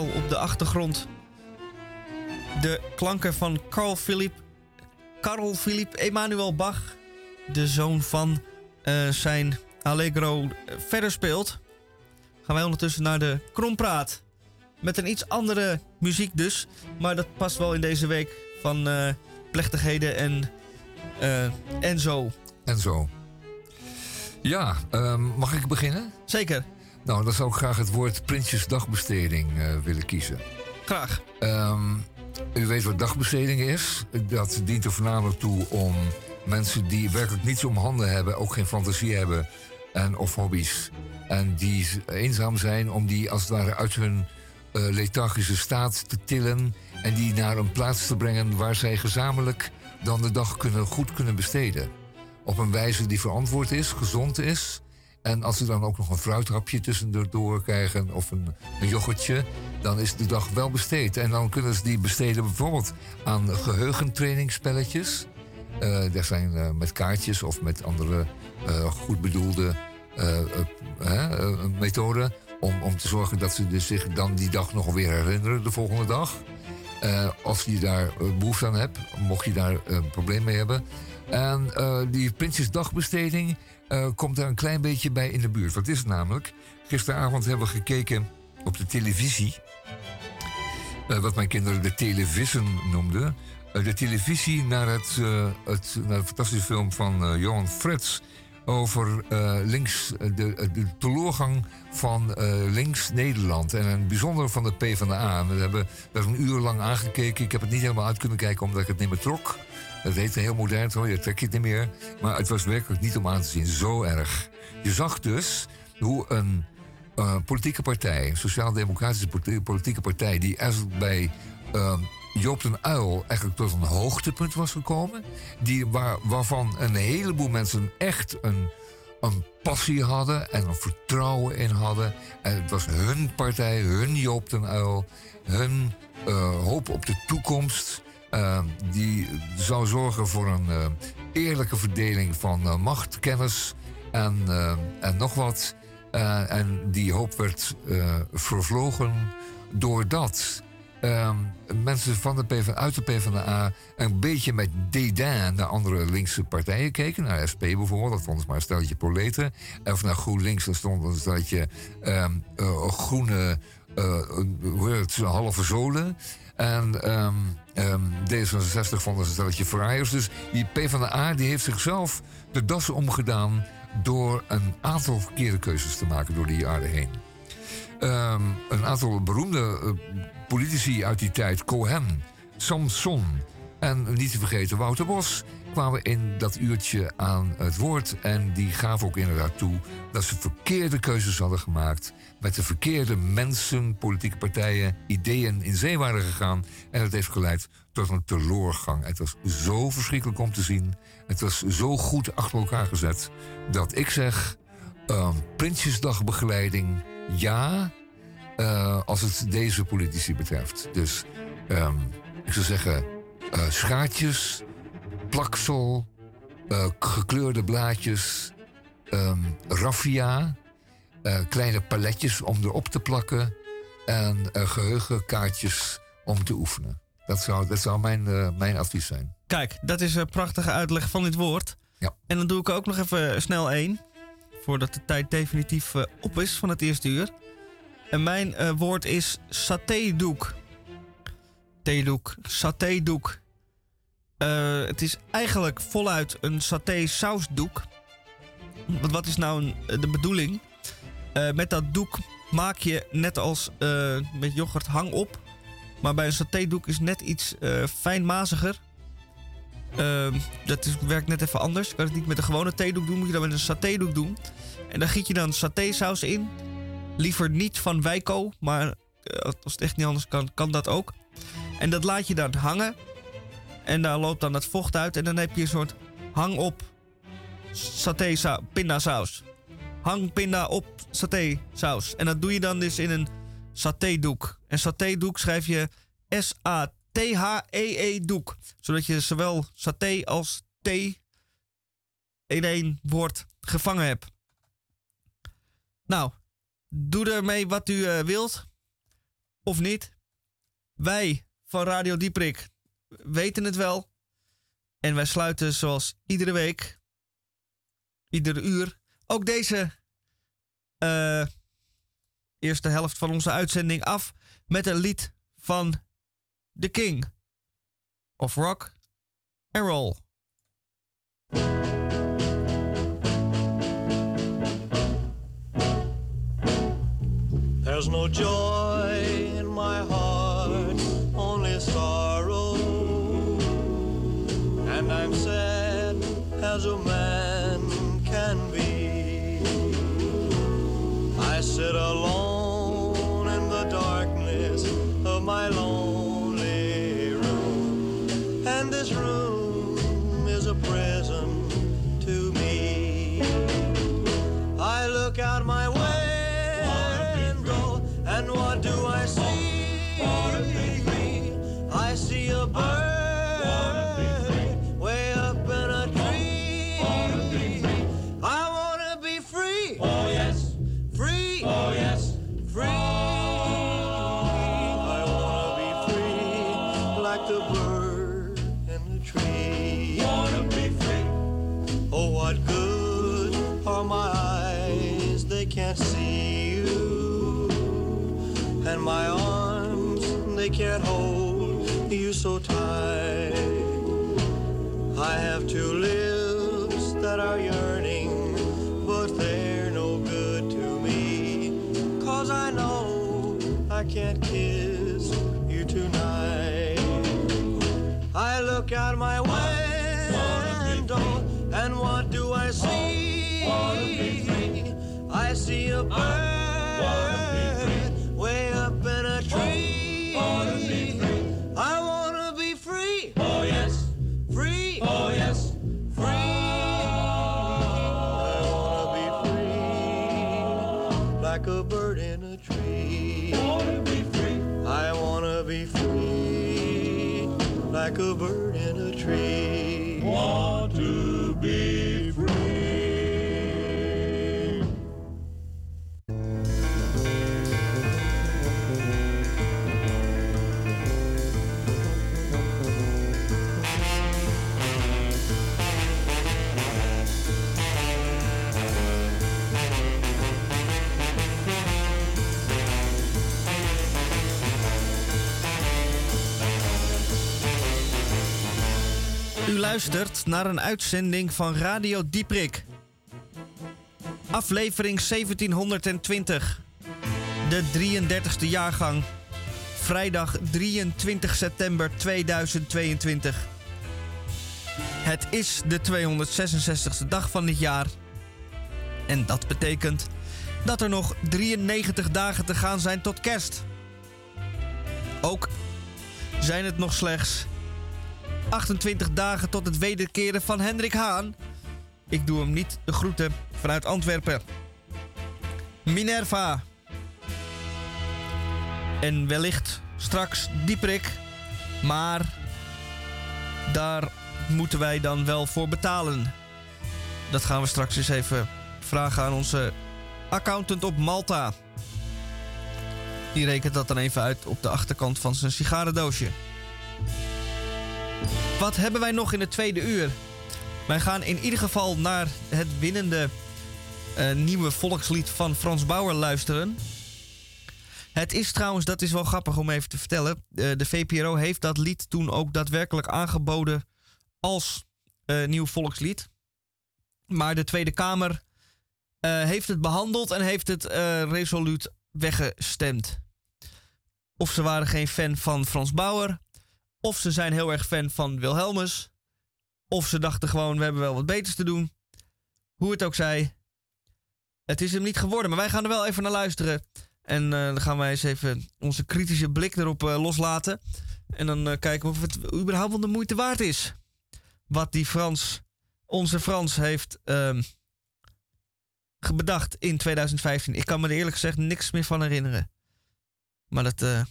Op de achtergrond de klanken van Carl Philipp, Carl Philipp Emanuel Bach, de zoon van eh, zijn Allegro, eh, verder speelt, gaan wij ondertussen naar de Krompraat. Met een iets andere muziek dus, maar dat past wel in deze week van eh, plechtigheden en, en zo. En zo. Ja, ehm, mag ik beginnen? Zeker, Nou, dan zou ik graag het woord Prinsjesdagbesteding eh, willen kiezen. graag. Ehm, u weet wat dagbesteding is. Dat dient er voornamelijk toe om mensen die werkelijk niets om handen hebben, ook geen fantasie hebben en, of hobby's. En die eenzaam zijn, om die als het ware uit hun eh, lethargische staat te tillen. En die naar een plaats te brengen waar zij gezamenlijk dan de dag kunnen, goed kunnen besteden. Op een wijze die verantwoord is, gezond is. En als ze dan ook nog een fruitrapje tussendoor krijgen of een, een yoghurtje, dan is de dag wel besteed. En dan kunnen ze die besteden bijvoorbeeld aan geheugentrainingsspelletjes. Eh dat zijn eh, met kaartjes of met andere eh, goed bedoelde methoden. Om, om te zorgen dat ze dus zich dan die dag nog weer herinneren de volgende dag. Als je daar eh, behoefte aan hebt, mocht je daar een probleem mee hebben. En die Prinsjesdagbesteding eh, komt daar een klein beetje bij in de buurt. Wat is het namelijk? Gisteravond hebben we gekeken op de televisie. eh, wat mijn kinderen de television noemden. Eh, de televisie naar, het, naar de fantastische film van Johan Frets. Over links, de, de van links Nederland. En een bijzonder van de PvdA. We hebben daar een uur lang aangekeken. Ik heb het niet helemaal uit kunnen kijken omdat ik het niet meer trok. Het heet heel modern, hoor. je trekt je het niet meer. Maar het was werkelijk niet om aan te zien. Zo erg. Je zag dus hoe een eh, politieke partij, een sociaal-democratische politi- politieke partij, die eigenlijk bij eh, Joop den Uil eigenlijk tot een hoogtepunt was gekomen. Die, waar, waarvan een heleboel mensen echt een, een passie hadden en een vertrouwen in hadden. En het was hun partij, hun Joop den Uil, hun eh, hoop op de toekomst. Eh, die zou zorgen voor een eh, eerlijke verdeling van eh, macht, kennis en, en nog wat. En die hoop werd vervlogen doordat ehm, mensen van de PvdA, uit de PvdA een beetje met dédain naar andere linkse partijen keken. Naar SP bijvoorbeeld, dat ze maar een stelletje proleten. Of naar GroenLinks, dat stond een stelletje ehm, eh, groene, halve zolen. En ehm, ehm, D66 vonden ze een stelletje fraaiers. Dus die PvdA die heeft zichzelf de das omgedaan door een aantal verkeerde keuzes te maken door de jaren heen. Ehm, een aantal beroemde eh, politici uit die tijd, Cohen, Samson en niet te vergeten Wouter Bos, kwamen in dat uurtje aan het woord. En die gaven ook inderdaad toe dat ze verkeerde keuzes hadden gemaakt. Met de verkeerde mensen, politieke partijen, ideeën in zee waren gegaan. En dat heeft geleid tot een teleurgang. Het was zo verschrikkelijk om te zien. Het was zo goed achter elkaar gezet. Dat ik zeg, ehm, Prinsjesdagbegeleiding, ja. eh, als het deze politici betreft. Dus ehm, ik zou zeggen, eh, schaartjes, plaksel, eh, gekleurde blaadjes, ehm, raffia, kleine paletjes om erop te plakken en eh, geheugenkaartjes om te oefenen. Dat zou, dat zou mijn, eh, mijn advies zijn. Kijk, dat is een prachtige uitleg van dit woord. Ja. En dan doe ik ook nog even snel één. Voordat de tijd definitief eh, op is van het eerste uur. En mijn eh, woord is satédoek. Theedoek, satédoek. Eh het is eigenlijk voluit een saté sausdoek. Want wat is nou een- de bedoeling? Eh, met dat doek maak je net als eh, met yoghurt hang op. Maar bij een satédoek is net iets eh fijnmaziger. Ehm, dat werkt net even anders. Je kan het niet met een gewone theedoek doen, moet je dat met een satédoek doen. En dan giet je dan satésaus in. Liever niet van Wijko, maar als het echt niet anders kan, kan dat ook. En dat laat je dan hangen. En daar loopt dan het vocht uit. En dan heb je een soort hang op saté pindasaus. Hang pinda op satésaus. En dat doe je dan dus in een satédoek. En satédoek schrijf je S-A-T-H-E-E doek. Zodat je zowel saté als thee in één woord gevangen hebt. Nou, doe ermee wat u eh, wilt. Of niet. Wij van Radio Dieprik weten het wel. En wij sluiten zoals iedere week, iedere uur, ook deze eh, eerste helft van onze uitzending af met een lied van The King of Rock and Roll. There's no joy in my heart, only sorrow. And I'm sad as a look out my window, and what do I see? I see a bird luistert naar een uitzending van Radio Dieprik. Aflevering 1720. De 33ste jaargang. Vrijdag 23 september 2022. Het is de 266ste dag van dit jaar. En dat betekent dat er nog 93 dagen te gaan zijn tot kerst. Ook zijn het nog slechts 28 dagen tot het wederkeren van Hendrik Haan. Ik doe hem niet de groeten vanuit Antwerpen. Minerva. En wellicht straks Dieprik. Maar daar moeten wij dan wel voor betalen. Dat gaan we straks eens even vragen aan onze accountant op Malta. Die rekent dat dan even uit op de achterkant van zijn sigarendoosje. Wat hebben wij nog in het tweede uur? Wij gaan in ieder geval naar het winnende eh, nieuwe volkslied van Frans Bauer luisteren. Het is trouwens, dat is wel grappig om even te vertellen. eh, de VPRO heeft dat lied toen ook daadwerkelijk aangeboden als eh, nieuw volkslied. Maar de Tweede Kamer heeft het behandeld en heeft het resoluut weggestemd. Of ze waren geen fan van Frans Bauer, of ze zijn heel erg fan van Wilhelmus, of ze dachten gewoon we hebben wel wat beters te doen. Hoe het ook zij, het is hem niet geworden, maar wij gaan er wel even naar luisteren. En eh, dan gaan wij eens even onze kritische blik erop eh, loslaten. En dan eh, kijken of het überhaupt wel de moeite waard is. Wat die Frans, onze Frans, heeft ehm, bedacht in 2015. Ik kan me er eerlijk gezegd niks meer van herinneren. Maar dat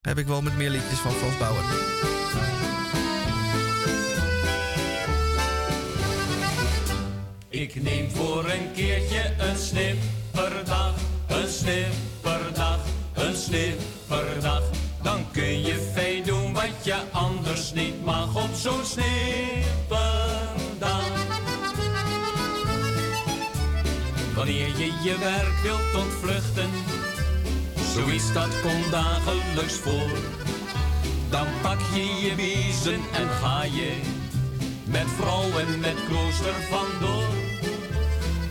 heb ik wel met meer liedjes van Frans Bauer. Ik neem voor een keertje een snipperdag, een snipperdag, een snipperdag. Dan kun je fijn doen wat je anders niet mag op zo'n snipperdag. Wanneer je je werk wilt ontvluchten, zoiets dat komt dagelijks voor. Dan pak je je biezen en ga je met vrouw en met klooster vandoor.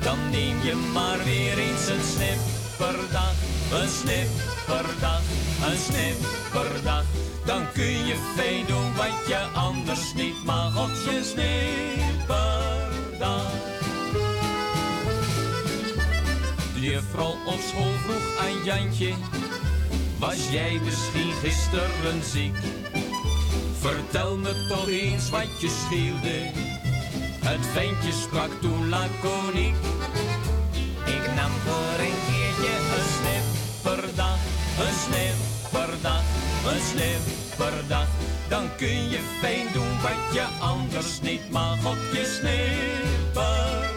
Dan neem je maar weer eens een snipperdag, een snipperdag, een snipperdag. Dan kun je fijn doen wat je anders niet mag op je snipperdag. Juffrouw op school vroeg aan Jantje, was jij misschien gisteren ziek? Vertel me toch eens wat je scheelde. Het ventje sprak toen laconiek. Ik nam voor een keertje een snipperdag, een snipperdag, een snipperdag. Dan kun je fijn doen wat je anders niet mag op je snipperdag.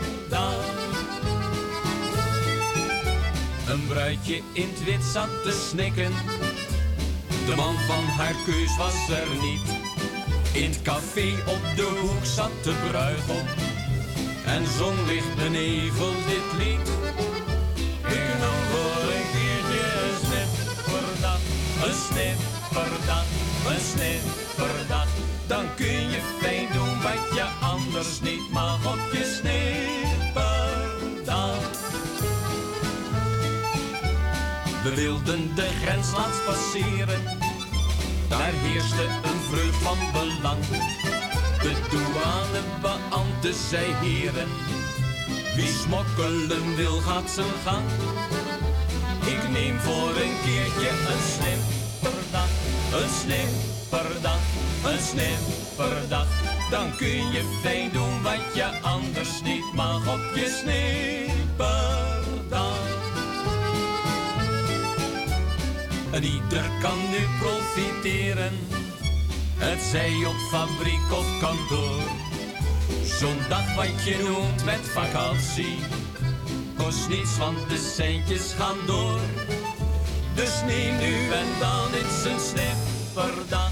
Een bruidje in het wit zat te snikken. De man van haar keus was er niet. In het café op de hoek zat de bruigom. En zong licht benevel dit lied. Ik nam voor een keertje een snipperdag. Een snipperdag, een snipperdag. Wilden de grens laatst passeren. Daar heerste een vreugd van belang. De douanebeambte zei heren. Wie smokkelen wil gaat zijn gang. Ik neem voor een keertje een snipperdag. Een snipperdag, een snipperdag. Dan kun je fijn doen wat je anders niet mag op je snipperdag. En ieder kan nu profiteren, het zij op fabriek of kantoor. Zo'n dag wat je noemt met vakantie, kost niets, want de centjes gaan door. Dus neem nu en dan eens een snipperdag,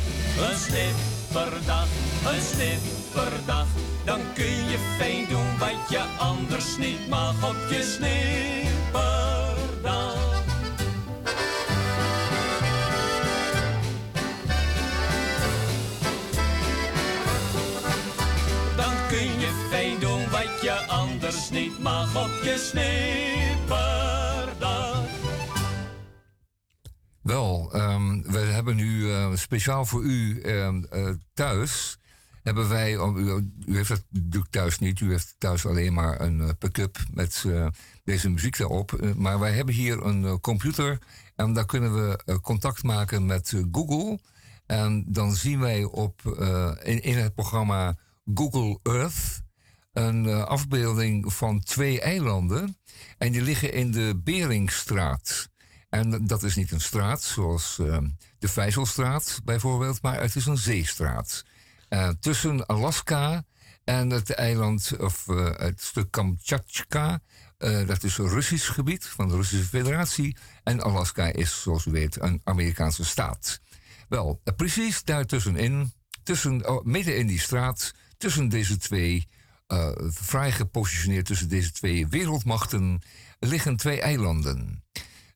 een snipperdag, een snipperdag. Dan kun je fijn doen wat je anders niet mag op je snipperdag. Niet mag op je snipperdag. Wel, ehm, we hebben nu eh, speciaal voor u ehm, eh, thuis. Hebben wij, oh, u, heeft dat natuurlijk thuis niet, u heeft thuis alleen maar een eh, pick-up met deze muziek. Eh, maar wij hebben hier een computer en daar kunnen we contact maken met Google. En dan zien wij op, in het programma Google Earth een eh, afbeelding van twee eilanden. En die liggen in de Beringstraat. En dat is niet een straat zoals eh, de Vijzelstraat bijvoorbeeld, maar het is een zeestraat. Eh, tussen Alaska en het eiland, of eh, het stuk Kamchatka. dat is een Russisch gebied van de Russische Federatie. En Alaska is, zoals u weet, een Amerikaanse staat. Wel, precies daartussenin, tussen, oh, midden in die straat, tussen deze twee, uh, vrij gepositioneerd tussen deze twee wereldmachten, liggen twee eilanden.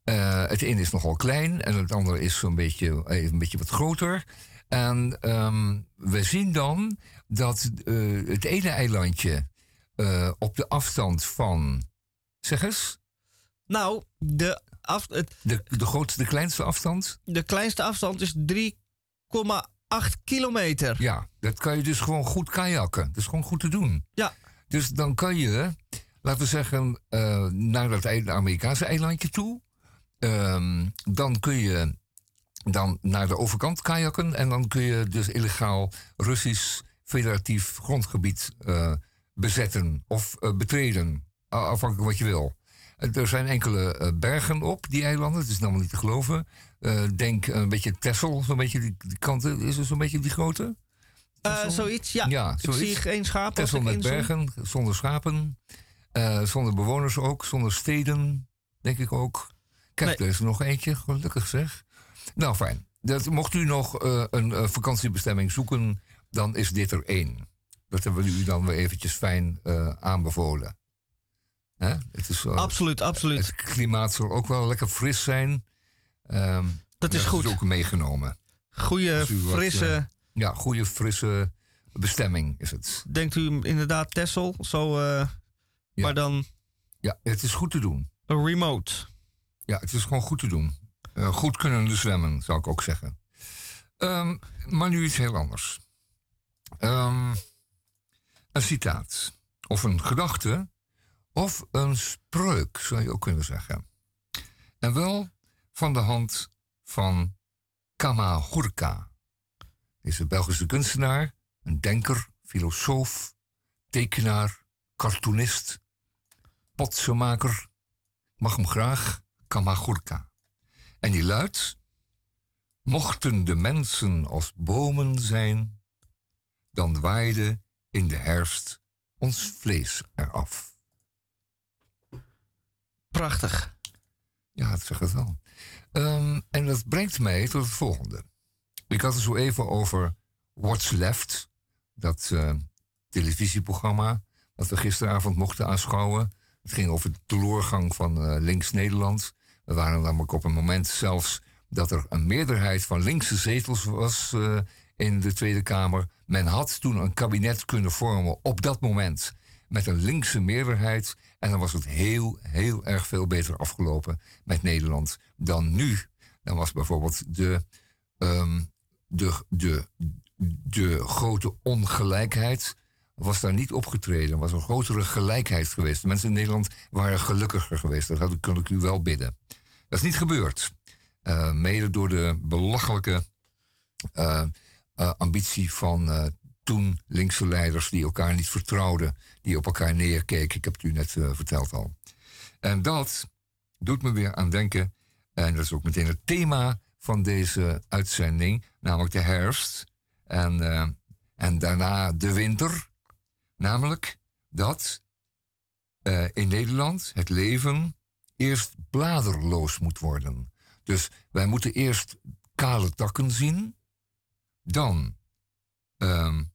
Uh, het ene is nogal klein en het andere is zo'n beetje, een beetje wat groter. En um, we zien dan dat uh, het ene eilandje op de afstand van. Zeg eens. Nou, de, af, het, de, de grootste, de kleinste afstand? De kleinste afstand is 3,8 kilometer. Ja, dat kan je dus gewoon goed kajakken. Dat is gewoon goed te doen. Ja. Dus dan kan je, laten we zeggen, uh, naar dat Amerikaanse eilandje toe. Um, dan kun je dan naar de overkant kajakken. En dan kun je dus illegaal Russisch federatief grondgebied uh, bezetten of uh, betreden. Afhankelijk wat je wil. Er zijn enkele uh, bergen op die eilanden. Het is namelijk niet te geloven. Uh, denk een beetje Texel, zo'n beetje die, die kanten. Is het zo'n beetje die grote? Uh, zoiets, ja. ja zoiets. Ik zie geen schapen. Texel met bergen, zonder schapen. zonder bewoners ook, zonder steden, denk ik ook. Kijk, nee. er is er nog eentje, gelukkig zeg. Nou, fijn. Dat, mocht u nog een vakantiebestemming zoeken, dan is dit er één. Dat hebben we u dan weer eventjes fijn aanbevolen. Het is, absoluut, absoluut. Het klimaat zal ook wel lekker fris zijn. Um, dat is goed. Dat is ook meegenomen. Goede, frisse... Wat, uh, ja, goede, frisse bestemming is het. Denkt u inderdaad Tessel? Zo, uh, ja. Maar dan... Ja, het is goed te doen. Een remote. Ja, het is gewoon goed te doen. Uh, goed kunnen zwemmen, zou ik ook zeggen. Um, maar nu iets heel anders. Um, een citaat. Of een gedachte of een spreuk, zou je ook kunnen zeggen. En wel van de hand van Kamahurka. Deze Belgische kunstenaar, een denker, filosoof, tekenaar, cartoonist, potsenmaker. Mag hem graag, Kamahurka. En die luidt: Mochten de mensen als bomen zijn, dan waaide in de herfst ons vlees eraf. Prachtig. Ja, dat zeg het wel. Um, en dat brengt mij tot het volgende. Ik had het zo even over What's Left, dat uh, televisieprogramma dat we gisteravond mochten aanschouwen. Het ging over de teleurgang van uh, Links Nederland. We waren namelijk op een moment zelfs dat er een meerderheid van linkse zetels was uh, in de Tweede Kamer. Men had toen een kabinet kunnen vormen op dat moment met een linkse meerderheid. En dan was het heel, heel erg veel beter afgelopen met Nederland dan nu. Dan was bijvoorbeeld de, um, de, de, de grote ongelijkheid was daar niet opgetreden. Was een grotere gelijkheid geweest. De mensen in Nederland waren gelukkiger geweest. Dat had, ik u wel bidden. Dat is niet gebeurd. Uh, mede door de belachelijke uh, uh, ambitie van toen linkse leiders die elkaar niet vertrouwden, die op elkaar neerkeken. Ik heb het u net uh, verteld al. En dat doet me weer aan denken, en dat is ook meteen het thema van deze uitzending, namelijk de herfst en, uh, en daarna de winter. Namelijk dat uh, in Nederland het leven eerst bladerloos moet worden. Dus wij moeten eerst kale takken zien, dan um,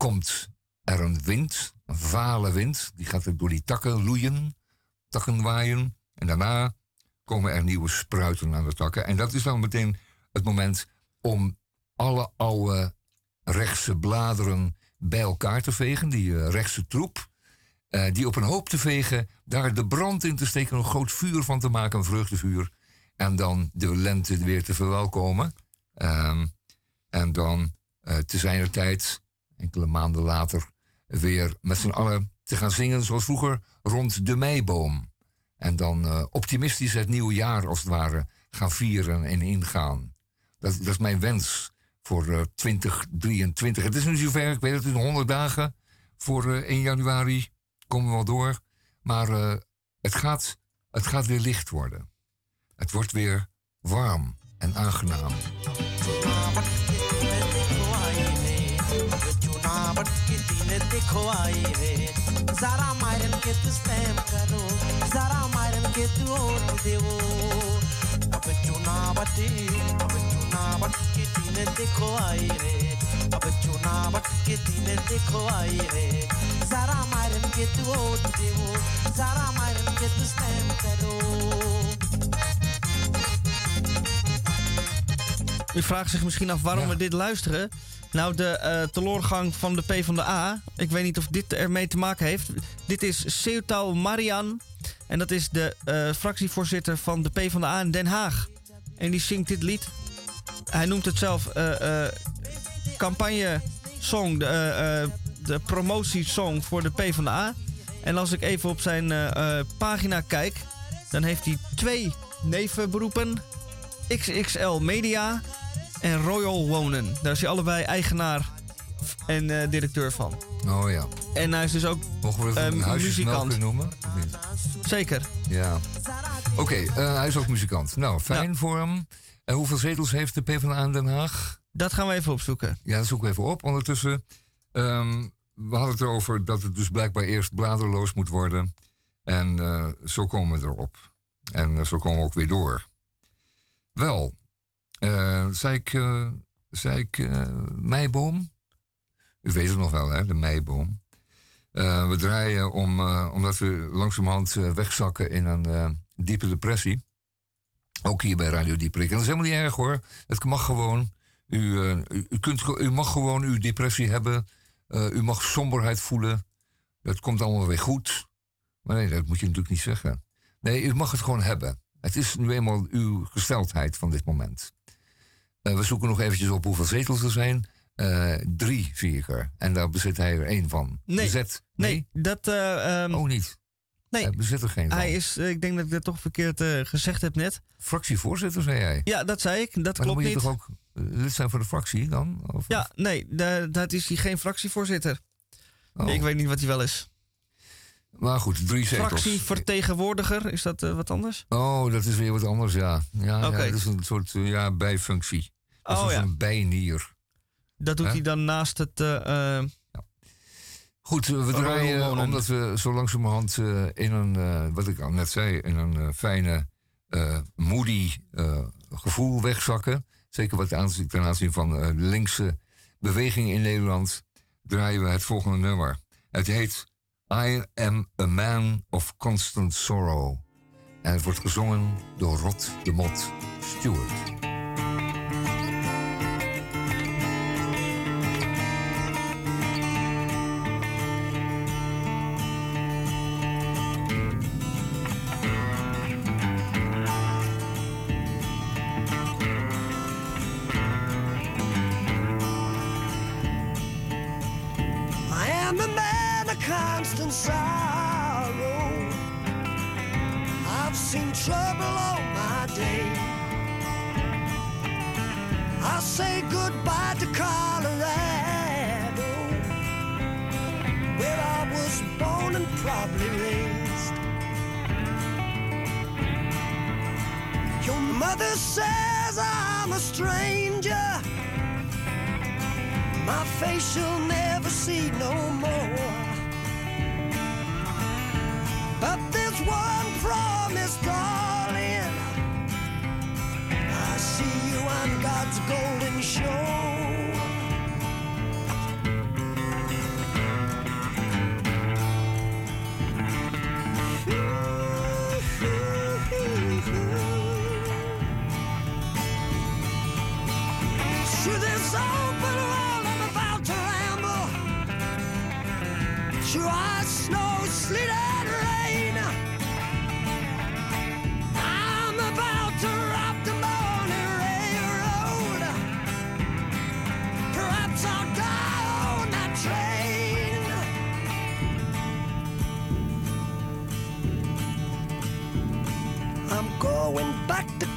komt er een wind, een vale wind, die gaat door die takken loeien, takken waaien. En daarna komen er nieuwe spruiten aan de takken. En dat is dan meteen het moment om alle oude rechtse bladeren bij elkaar te vegen, die uh, rechtse troep. Uh, die op een hoop te vegen, daar de brand in te steken, een groot vuur van te maken, een vreugdevuur. En dan de lente weer te verwelkomen. Uh, en dan uh, te zijner tijd enkele maanden later weer met z'n allen te gaan zingen zoals vroeger rond de meiboom. En dan uh, optimistisch het nieuwe jaar als het ware gaan vieren en ingaan. Dat, dat is mijn wens voor uh, 2023. Het is nu zover, ik weet het, het is 100 dagen voor uh, 1 januari. Komen we wel door. Maar het, gaat, het gaat weer licht worden. Het wordt weer warm en aangenaam. देखो आई रे जरा मायरन के तू स्टैम करो जरा मायरन के तू ओट देवो अब चुना बटे अब चुना बट के तीन देखो आई रे अब चुनावट के दिन देखो आई रे जरा मारन के तू वोट देवो जरा मारन के तू स्टैम्प करो U vraagt zich misschien af waarom Ja. we dit luisteren. Nou, de eh teloorgang van de PvdA. Ik weet niet of dit ermee te maken heeft. Dit is Seutau Marian. En dat is de eh, fractievoorzitter van de PvdA in Den Haag. En die zingt dit lied. Hij noemt het zelf eh eh campagne-song. De, de promotiesong voor de PvdA. En als ik even op zijn pagina kijk... dan heeft hij twee nevenberoepen. XXL Media en Royal Wonen. Daar is hij allebei eigenaar en eh, directeur van. Oh ja. En hij is dus ook Mogen we huisjesmelk muzikant. noemen? Zeker. Ja. Oké, eh, hij is ook muzikant. Nou, fijn voor hem. En hoeveel zetels heeft de PvdA in Den Haag? Dat gaan we even opzoeken. Ja, dat zoeken we even op. Ondertussen, ehm, we hadden het erover dat het dus blijkbaar eerst bladerloos moet worden. En eh, zo komen we erop. En zo komen we ook weer door. Wel, eh zei ik, eh, zei ik eh, meiboom? U weet het nog wel, hè, de meiboom. We draaien om, omdat we langzamerhand wegzakken in een diepe depressie. Ook hier bij Radio Dieperik. En dat is helemaal niet erg hoor. Het mag gewoon. U, u, kunt, u mag gewoon uw depressie hebben. U mag somberheid voelen. Dat komt allemaal weer goed. Maar nee, dat moet je natuurlijk niet zeggen. Nee, u mag het gewoon hebben. Het is nu eenmaal uw gesteldheid van dit moment. Eh, we zoeken nog eventjes op hoeveel zetels er zijn. Eh, drie, zie ik er. En daar bezit hij er één van. Nee. Bezet. Nee, dat... ehm, Oh, niet. Nee. Hij bezit er geen van. hij is, ik denk dat ik dat toch verkeerd gezegd heb net. Fractievoorzitter, zei jij. Ja, dat zei ik. Dat maar dan klopt moet je niet. toch ook lid zijn voor de fractie dan? Of, Ja, nee, da- dat is hij geen fractievoorzitter. Oh. Ik weet niet wat hij wel is. Maar goed, drie zetels. Fractievertegenwoordiger, is dat wat anders? Oh, dat is weer wat anders, ja. Ja, ja dat is een soort ja, bijfunctie. Oh is ja. een bijnier. Dat doet hij dan naast het... eh, eh, Goed, eh, we draaien omdat we zo langzamerhand in een, wat ik al net zei, in een fijne, moody gevoel wegzakken. Zeker wat aanzien, ten aanzien van de linkse beweging in Nederland, draaien we het volgende nummer. Het heet I Am a Man of Constant Sorrow. En het wordt gezongen door Rod de Mot Stewart. Constant sorrow. I've seen trouble all my day. I say goodbye to Colorado, where I was born and probably raised. Your mother says I'm a stranger. My face you'll never see no more. But there's one promise, darling. I see you on God's golden shore.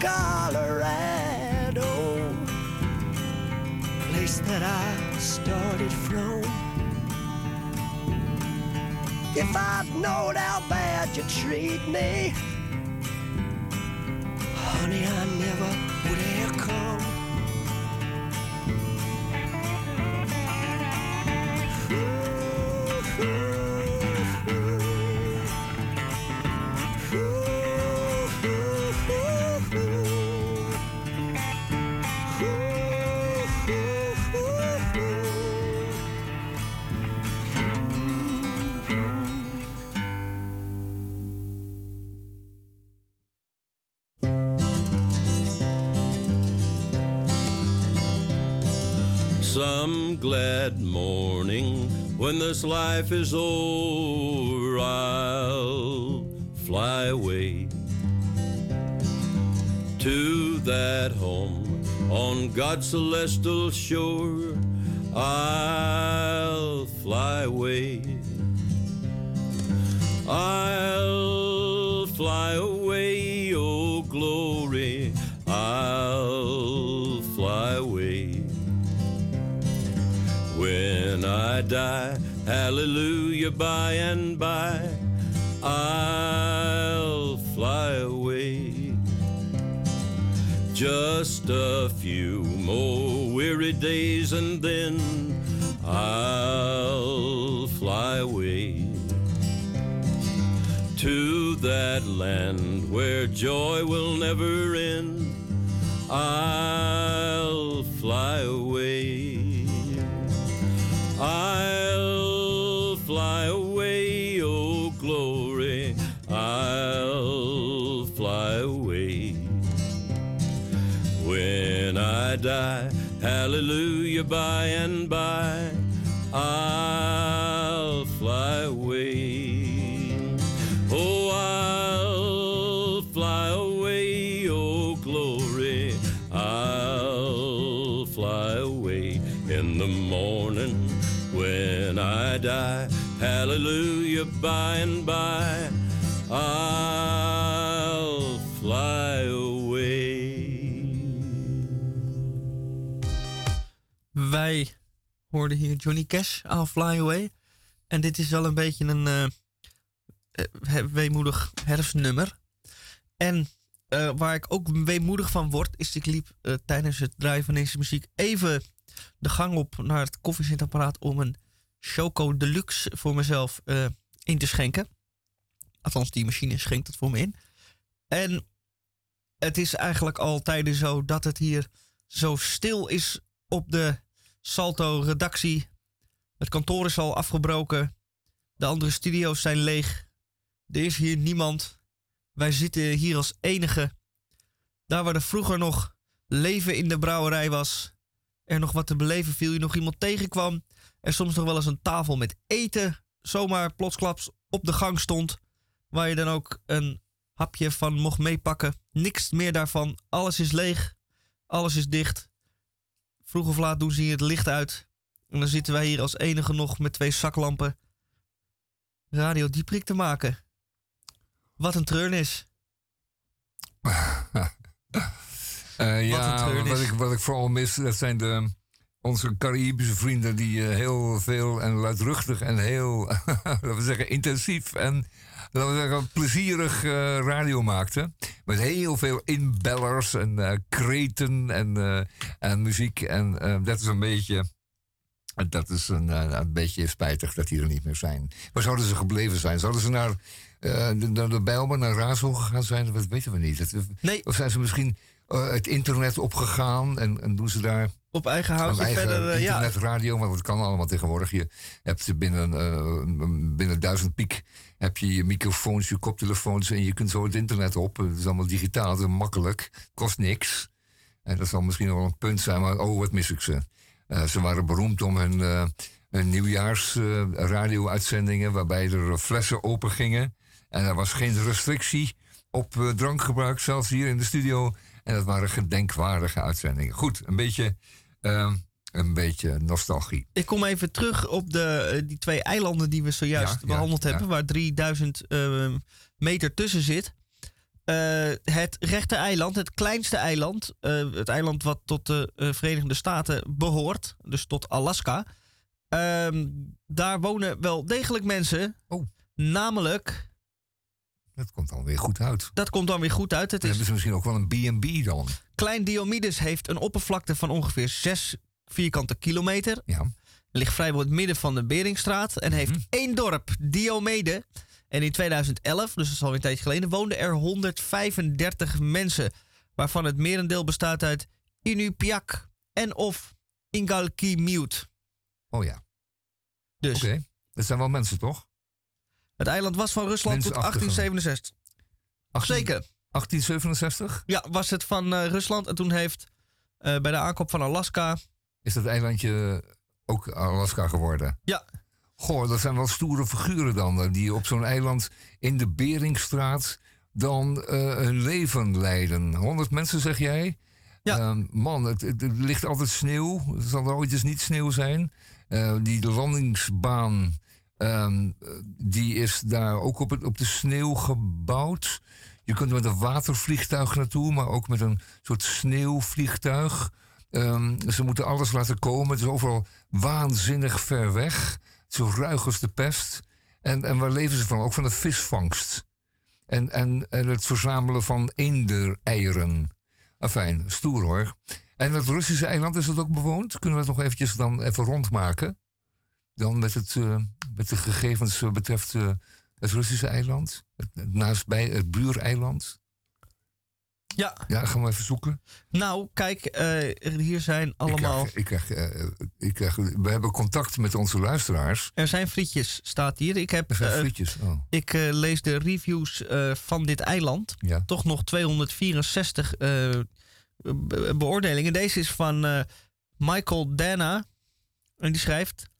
Colorado place that I started from. If I'd known how bad you treat me, glad morning when this life is over, I'll fly away to that home on God's celestial shore. I'll fly away. I'll die, hallelujah, by and by, I'll fly away. Just a few more weary days and then I'll fly away to that land where joy will never end. I'll fly away. Die, hallelujah, by and by, I'll fly away. Oh, I'll fly away, oh glory, I'll fly away in the morning when I die, hallelujah, by and by, hoorden hier Johnny Cash, I'll Fly Away. En dit is wel een beetje een eh, weemoedig herfstnummer. En eh, waar ik ook weemoedig van word, is ik liep tijdens het draaien van deze muziek even de gang op naar het koffiezetapparaat om een Choco Deluxe voor mezelf in te schenken. Althans, die machine schenkt het voor me in. En het is eigenlijk al tijden zo dat het hier zo stil is op de Salto-redactie. Het kantoor is al afgebroken. De andere studio's zijn leeg. Er is hier niemand. Wij zitten hier als enige. Daar waar er vroeger nog leven in de brouwerij was. Er nog wat te beleven viel, je nog iemand tegenkwam. Er soms nog wel eens een tafel met eten zomaar plotsklaps op de gang stond. Waar je dan ook een hapje van mocht meepakken. Niks meer daarvan. Alles is leeg. Alles is dicht. Vroeg of laat doen ze hier het licht uit. En dan zitten wij hier als enige nog met twee zaklampen Radio Dieprik te maken. Wat een treurnis. Eh, Wat een ja, wat ik, wat ik vooral mis, dat zijn de, onze Caribische vrienden die eh, heel veel en luidruchtig en heel, laten we zeggen, intensief en laten we zeggen, plezierig eh, radio maakten. Met heel veel inbellers en eh, kreten en, eh, en muziek. En dat is een beetje. Dat is een, een beetje spijtig dat die er niet meer zijn. Waar zouden ze gebleven zijn? Zouden ze naar, de, naar de Bijlmer, naar Razo gegaan zijn? Dat weten we niet. Dat- Nee. Of zijn ze misschien het internet opgegaan en, en doen ze daar Op eigen houtje eigen verder. eh, ja, internetradio? Want dat kan allemaal tegenwoordig. Je hebt binnen, eh, binnen duizend piek heb je je microfoons, je koptelefoons en je kunt zo het internet op. Het is allemaal digitaal, het is makkelijk, kost niks. En dat zal misschien nog wel een punt zijn, maar oh, wat mis ik ze. Eh, ze waren beroemd om hun, eh hun nieuwjaarsradio-uitzendingen... waarbij er flessen open gingen. En er was geen restrictie op drankgebruik, zelfs hier in de studio. En dat waren gedenkwaardige uitzendingen. Goed, een beetje, eh, een beetje nostalgie. ik kom even terug op de, eh, die twee eilanden die we zojuist Ja, behandeld ja. hebben, waar 3000 eh, meter tussen zit. Eh, het rechte eiland, het kleinste eiland, eh, het eiland wat tot de Verenigde Staten behoort, dus tot Alaska. Ehm, daar wonen wel degelijk mensen. Oh. Namelijk, Dat komt dan weer goed uit. dat komt dan weer goed uit. Het Dan is hebben ze misschien ook wel een B&B dan. Klein Diomedes heeft een oppervlakte van ongeveer 6 vierkante kilometer. Ja. Ligt vrijwel in het midden van de Beringstraat. En heeft één dorp, Diomede. En in 2011, dus dat is alweer een tijdje geleden, woonden er 135 mensen. Waarvan het merendeel bestaat uit Inupiaq en of Ingalkimute. Oh ja, Dus oké. Dat zijn wel mensen, toch? Het eiland was van Rusland tot Mensachtige. 1867. 18 Zeker. 1867? Ja, was het van eh, Rusland. En toen heeft eh, bij de aankoop van Alaska is dat eilandje ook Alaska geworden. Ja. Goh, dat zijn wel stoere figuren dan, eh, die op zo'n eiland in de Beringstraat dan eh, hun leven leiden. 100 mensen, zeg jij? Ja. Ehm, man, het, het- er ligt altijd sneeuw. Het zal er ooit eens niet sneeuw zijn. Die landingsbaan, ehm, eh, die is daar ook op, het, op de sneeuw gebouwd. Je kunt er met een watervliegtuig naartoe, maar ook met een soort sneeuwvliegtuig. Ehm, ze moeten alles laten komen. Het is overal waanzinnig ver weg. Zo ruig als de pest. En, en waar leven ze van? Ook van de visvangst. En, en, en het verzamelen van eendereieren. Afijn, stoer hoor. En het Russische eiland, is dat ook bewoond? Kunnen we het nog eventjes dan even rondmaken? Dan met, het, eh, met de gegevens eh, betreft eh, het Russische eiland. Het, het naastbij het buureiland. Ja, Ja, gaan we even zoeken. nou, kijk, hier zijn allemaal... Ik krijg, ik krijg, ik krijg, we hebben contact met onze luisteraars. Er zijn frietjes, staat hier. Ik, heb, Er zijn frietjes. Oh, ik lees de reviews van dit eiland. ja. Toch nog 264 eh, be- beoordelingen. Deze is van Michael Dana. En die schrijft...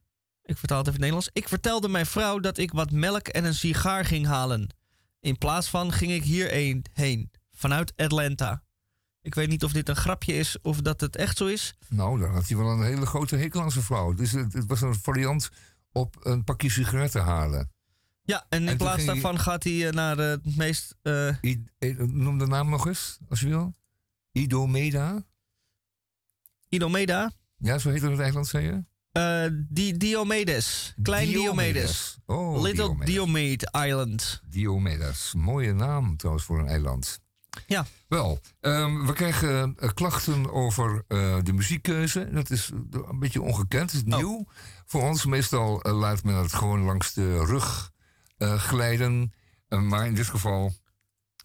Ik vertaal het even in het Nederlands. Ik vertelde mijn vrouw dat ik wat melk en een sigaar ging halen. In plaats van ging ik hierheen heen. Vanuit Atlanta. Ik weet niet of dit een grapje is of dat het echt zo is. Nou, dan had hij wel een hele grote hekel aan zijn vrouw. Dus het, het was een variant op een pakje sigaretten halen. Ja, en in plaats hij- daarvan gaat hij eh, naar eh, het meest... eh, I- noem de naam nog eens, als je wil. Idomeda. Idomeda. Ja, zo heet het eiland, zei je? Eh, Di Diomedes. Klein Diomedes. Oh, Little Diomedes. Diomede Island. Diomedes. Mooie naam trouwens voor een eiland. Ja. Wel, ehm, we krijgen eh, klachten over eh, de muziekkeuze. Dat is een beetje ongekend, het is Oh. nieuw. Voor ons meestal laat men het gewoon langs de rug glijden. Maar in dit geval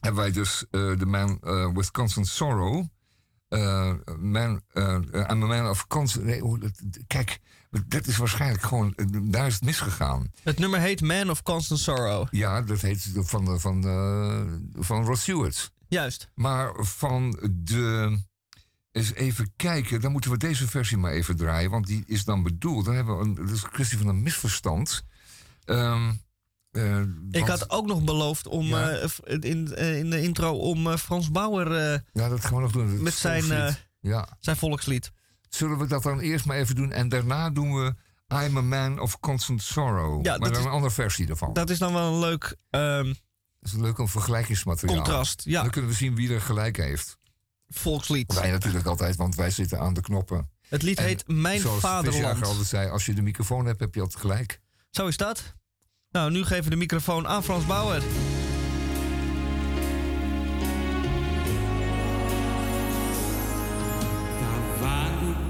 hebben wij dus The Man with Constant Sorrow. Eh, man, I'm a Man of Constant... Nee, kijk, dat is waarschijnlijk gewoon... eh, daar is het misgegaan. Het nummer heet Man of Constant Sorrow. Ja, dat heet van, de- van, van Rod Stewart. Juist. Maar van de. Eens even kijken, dan moeten we deze versie maar even draaien, want die is dan bedoeld. Dan hebben we een, dat is een kwestie van een misverstand. Ehm, eh, Ik had ook nog beloofd om Ja. eh, in, in de intro om Frans Bauer Ja, dat gaan we nog doen. met zijn, ja. zijn volkslied. Zullen we dat dan eerst maar even doen en daarna doen we I'm a Man of Constant Sorrow. Ja, maar dat dan is- een andere versie daarvan. Dat Dat is dan wel een leuk ehm, is een leuk een vergelijkingsmateriaal. contrast. Ja, Dan kunnen we zien wie er gelijk heeft. volkslied. Wij natuurlijk altijd, want wij zitten aan de knoppen. Het lied En heet Mijn Zoals Vaderland. altijd zei, als je de microfoon hebt, heb je altijd gelijk. Zo is dat. Nou, nu geven we de microfoon aan Frans Bauer.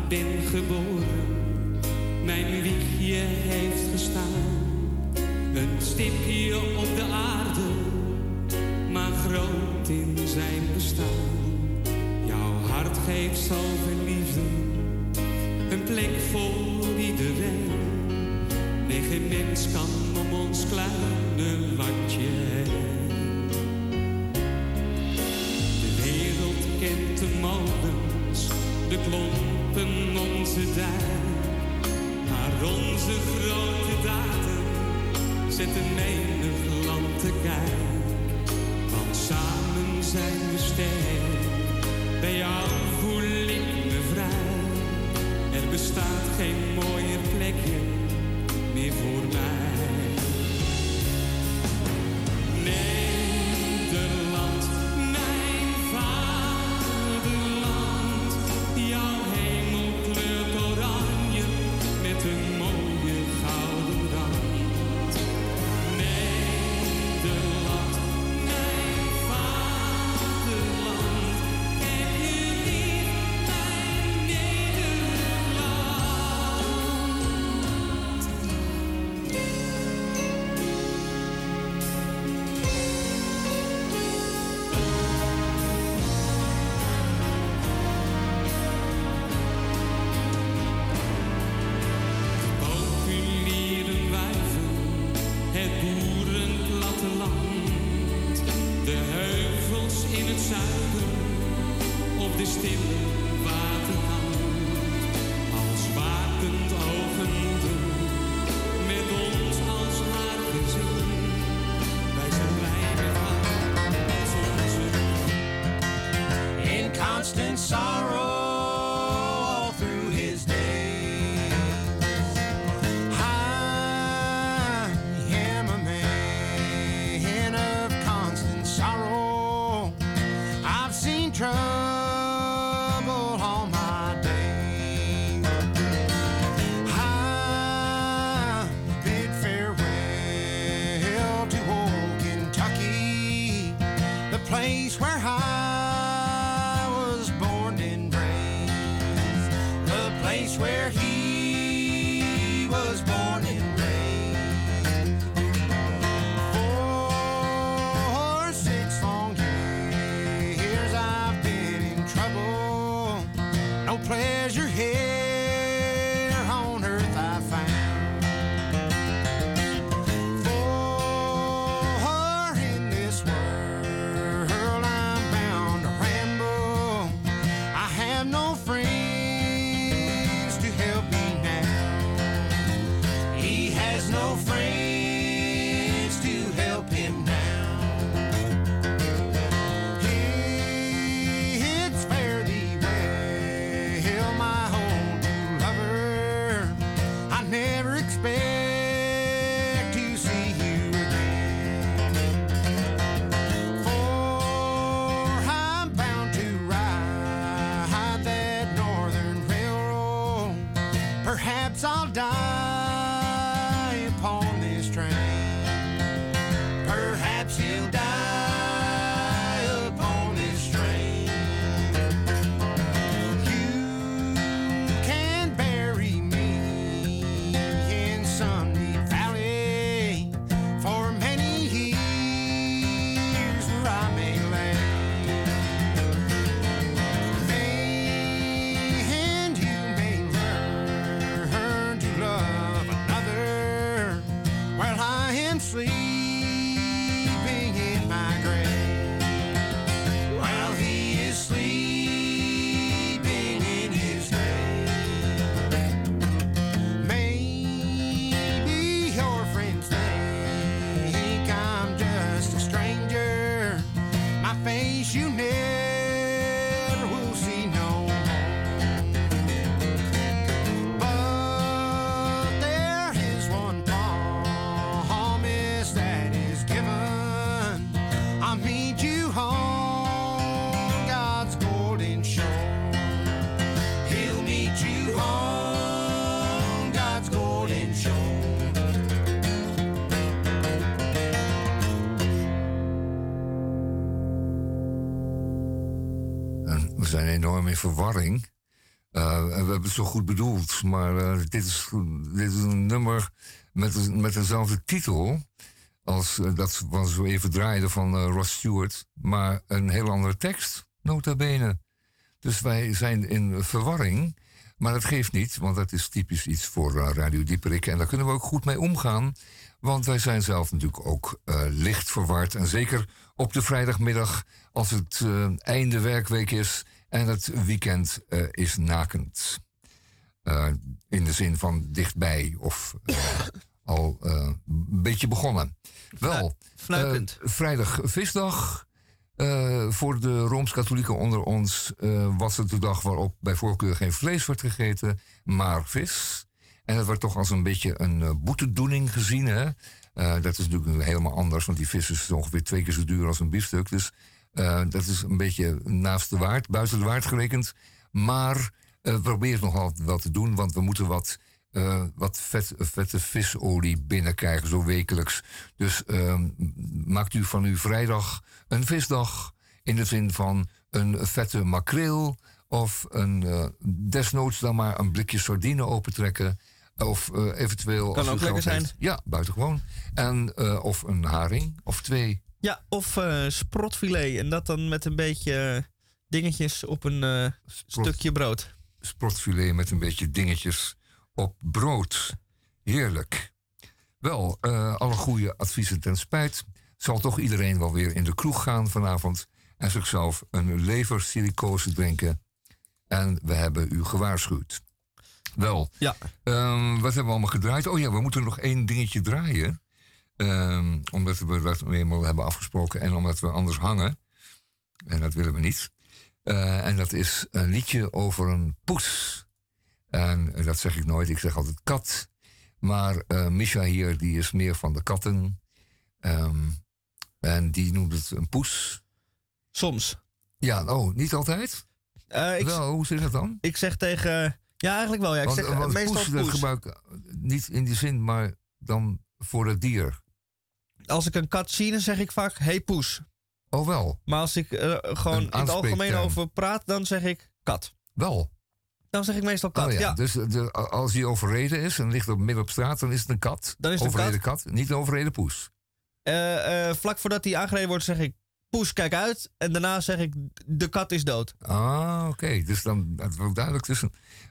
Ben geboren, mijn wiegje heeft gestaan. Een stipje op de aarde, maar groot in zijn bestaan. Jouw hart geeft zoveel liefde, een plek voor iedereen. Nee, geen mens kan om ons kleine landje heen. De wereld kent de molens, de klompen, onze dijk. Maar onze grote daden zetten menig land te kijk. Want samen zijn we sterk, bij jou voel ik me vrij. Er bestaat geen mooier plekje meer voor in verwarring. Eh, we hebben het zo goed bedoeld, maar eh, dit, is, dit is een nummer met, met dezelfde titel als eh, dat wat we even draaiden van Ross Stewart, maar een heel andere tekst, nota bene. Dus wij zijn in verwarring, maar dat geeft niet, want dat is typisch iets voor Radio Dieperik en daar kunnen we ook goed mee omgaan. Want wij zijn zelf natuurlijk ook licht verward. En zeker op de vrijdagmiddag, als het einde werkweek is en het weekend eh, is nakend. Eh, in de zin van dichtbij of eh, al een beetje begonnen. Wel, vrijdag visdag. Voor de Rooms-Katholieken onder ons was het de dag waarop bij voorkeur geen vlees werd gegeten, maar vis. En dat werd toch als een beetje een boetedoening gezien. Hè? Dat is natuurlijk helemaal anders, want die vis is ongeveer twee keer zo duur als een biefstuk. Dus eh, dat is een beetje naast de waard, buiten de waard gerekend. Maar eh, het nog altijd wel te doen, want we moeten wat, eh, wat vet, vette visolie binnenkrijgen, zo wekelijks. Dus ehm, maakt u van uw vrijdag een visdag in de zin van een vette makreel of een, desnoods dan maar een blikje sardine opentrekken. Of eventueel. Kan als ook lekker zijn. heeft- Ja, buitengewoon. En, of een haring of twee. Ja, of eh, sprotfilet. En dat dan met een beetje eh, dingetjes op een eh, stukje brood. Sprotfilet met een beetje dingetjes op brood. Heerlijk. Wel, alle goede adviezen ten spijt. Zal toch iedereen wel weer in de kroeg gaan vanavond. En zichzelf een leversilicose drinken. En we hebben u gewaarschuwd. Wel, Ja. ehm, wat hebben we allemaal gedraaid? Oh ja, we moeten nog één dingetje draaien. Ehm, omdat we dat eenmaal hebben afgesproken en omdat we anders hangen. En dat willen we niet. Eh, en dat is een liedje over een poes. En dat zeg ik nooit, ik zeg altijd kat. Maar eh Misha hier, die is meer van de katten. Ehm, en die noemt het een poes. Soms. Ja, oh, niet altijd? Eh, ik, Wel, hoe zit dat dan? ik zeg tegen... Ja, eigenlijk wel. Ja. Ik want zeg want meestal poes, gebruik ik niet in die zin, maar dan voor het dier. Als ik een kat zie, dan zeg ik vaak... Hey poes. Oh, wel. Maar als ik eh, gewoon in het algemeen over praat, dan zeg ik kat. Wel. Dan zeg ik meestal kat, Oh ja. Dus de, als hij overreden is en ligt op midden op straat, dan is het een kat. Dan is het een overreden kat. Niet een overreden poes. Eh, eh, vlak voordat hij aangereden wordt, zeg ik poes, kijk uit. En daarna zeg ik de kat is dood. Ah, oké. Dus dan het wordt duidelijk dus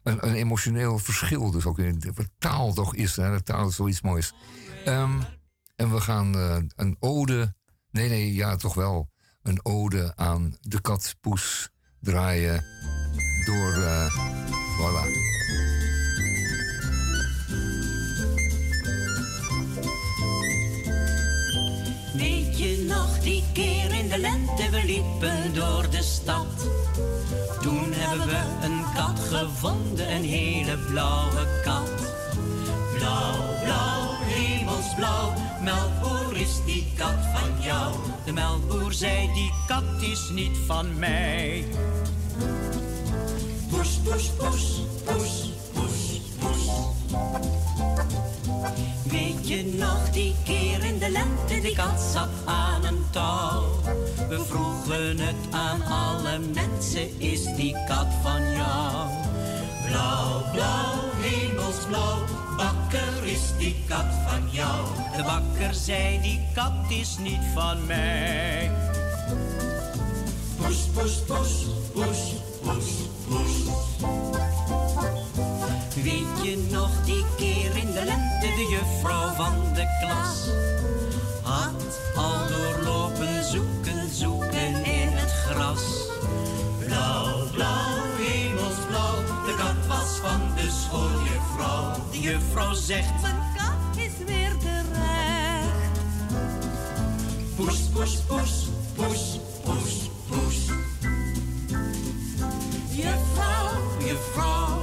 een, emotioneel verschil. Dus ook in wat taal toch is. Hè? De taal is zoiets moois. Ehm, en we gaan eh, een ode. Nee, nee, ja, toch wel. Een ode aan de kat Poes draaien door. eh voilà. Weet je nog die keer in de lente, we liepen door de stad. Toen hebben we een kat gevonden, een hele blauwe kat. Blauw, blauw, hemelsblauw, melkboer is die kat van jou. De melkboer zei, die kat is niet van mij. Poes, poes, poes, poes, poes, poes. Weet je nog die keer in de lente, die kat zat aan een touw. We vroegen het aan alle mensen, is die kat van jou? Blauw, blauw, hemelsblauw, bakker is die kat van jou. De bakker zei, die kat is niet van mij. Poes, poes, poes, poes, poes, poes. Weet je nog die keer in de lente, de juffrouw van de klas had al doorlopen zoeken, zoeken in het gras. Blauw, blauw, De juffrouw zegt, mijn kat is weer terecht. Poes, poes, poes, poes, poes, poes. Juffrouw, juffrouw,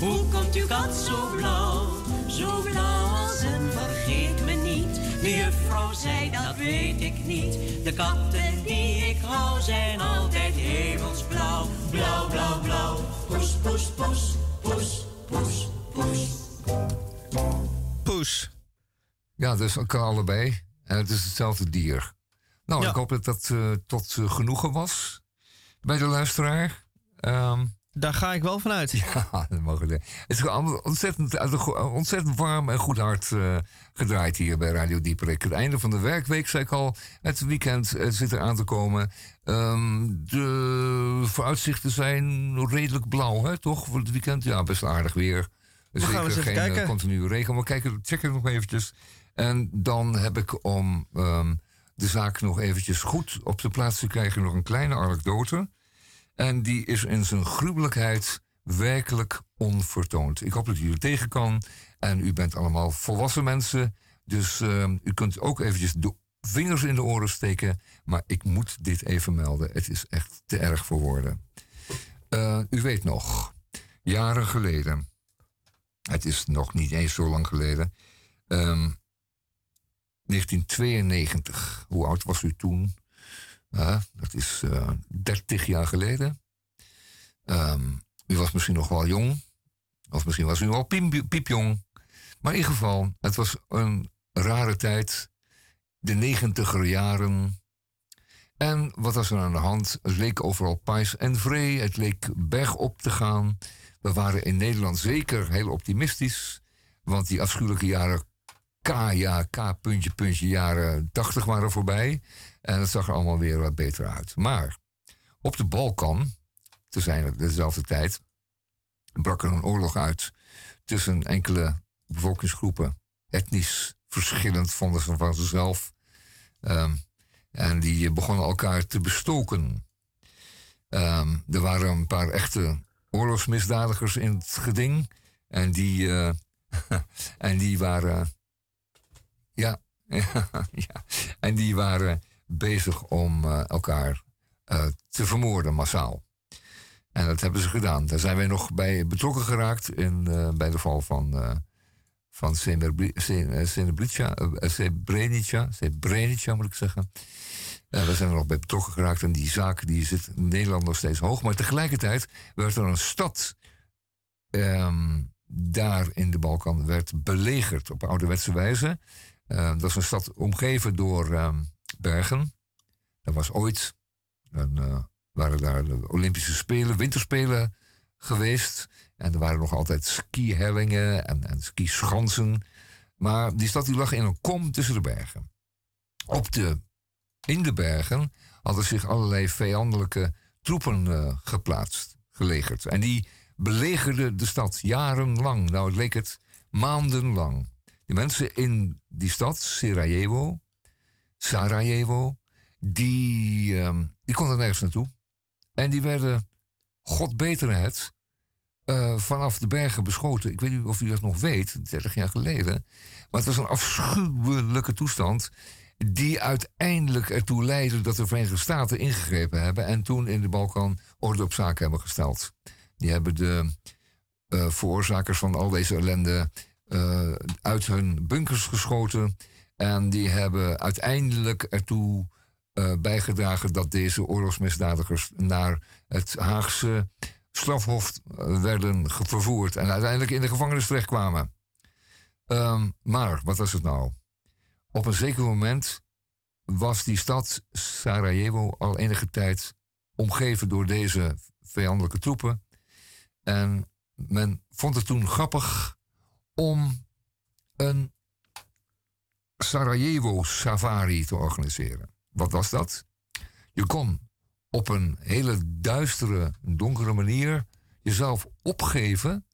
hoe komt uw kat zo blauw? Zo blauw als een vergeet me niet. De juffrouw zei dat weet ik niet. De katten die ik hou zijn altijd hemelsblauw. Blauw, blauw, blauw. Poes, poes, poes, poes, poes, poes. Poes. Ja, dus elkaar allebei. En het is hetzelfde dier. Nou, Ja. ik hoop dat dat eh, tot eh, genoegen was bij de luisteraar. Ehm, Daar ga ik wel vanuit. Ja, dat. Het is ontzettend, go- ontzettend warm en goed hart eh, gedraaid hier bij Radio Dieperik. Het einde van de werkweek, zei ik al. Het weekend eh, zit er aan te komen. Ehm, de vooruitzichten zijn redelijk blauw, hè, toch? Voor het weekend, ja, best aardig weer. We gaan eens even geen kijken. eh, continue regen. Maar kijken, check het nog eventjes. En dan heb ik om ehm, de zaak nog eventjes goed op de plaats te krijgen... nog een kleine anekdote. En die is in zijn gruwelijkheid werkelijk onvertoond. Ik hoop dat u er tegen kan. En u bent allemaal volwassen mensen. Dus ehm, u kunt ook eventjes de vingers in de oren steken. Maar ik moet dit even melden. Het is echt te erg voor woorden. Eh, u weet nog, jaren geleden. Het is nog niet eens zo lang geleden. ehm, 1992. Hoe oud was u toen? Dat is eh 30 jaar geleden. Ehm, u was misschien nog wel jong. Of misschien was u piep- piepjong. Maar in ieder geval, het was een rare tijd. De negentiger jaren. En wat was er aan de hand? Het leek overal pais en vree. Het leek bergop te gaan. We waren in Nederland zeker heel optimistisch. Want die afschuwelijke jaren K, ja, K, puntje, puntje, jaren 80 waren voorbij. En het zag er allemaal weer wat beter uit. Maar op de Balkan, te zijn dezelfde tijd, brak er een oorlog uit tussen enkele bevolkingsgroepen. Etnisch verschillend vonden ze van zichzelf. Ehm, en die begonnen elkaar te bestoken. Ehm, er waren een paar echte oorlogsmisdadigers in het geding. En die, eh, en die waren. Ja, ja, en die waren bezig om eh, elkaar eh, te vermoorden massaal. En dat hebben ze gedaan. Daar zijn wij nog bij betrokken geraakt in, bij de val van, van Srebrenica, Srebrenica, Srebrenica moet ik zeggen. Daar zijn we nog bij betrokken geraakt. En die zaak die zit in Nederland nog steeds hoog. Maar tegelijkertijd werd er een stad ehm, daar in de Balkan werd belegerd op ouderwetse wijze. Eh, dat is een stad omgeven door ehm, bergen. Er was ooit, eh, waren daar de Olympische Spelen, Winterspelen geweest. En er waren nog altijd skihellingen en, en skischansen. Maar die stad die lag in een kom tussen de bergen. Op de, in de bergen hadden zich allerlei vijandelijke troepen eh, geplaatst, gelegerd. En die belegerden de stad jarenlang. Nou, het leek het maandenlang. Die mensen in die stad, Sarajevo, Sarajevo, die, ehm, die konden nergens naartoe. En die werden, god beter het, eh, vanaf de bergen beschoten. Ik weet niet of u dat nog weet, 30 jaar geleden. Maar het was een afschuwelijke toestand. Die uiteindelijk ertoe leidde dat de Verenigde Staten ingegrepen hebben. En toen in de Balkan orde op zaken hebben gesteld. Die hebben de eh, veroorzakers van al deze ellende eh, uit hun bunkers geschoten. En die hebben uiteindelijk ertoe uh, bijgedragen dat deze oorlogsmisdadigers naar het Haagse strafhof werden vervoerd en uiteindelijk in de gevangenis terechtkwamen. Um, maar wat was het nou? Op een zeker moment was die stad Sarajevo al enige tijd omgeven door deze vijandelijke troepen. En men vond het toen grappig om een Sarajevo safari te organiseren. Wat was dat? Je kon op een hele duistere, donkere manier jezelf opgeven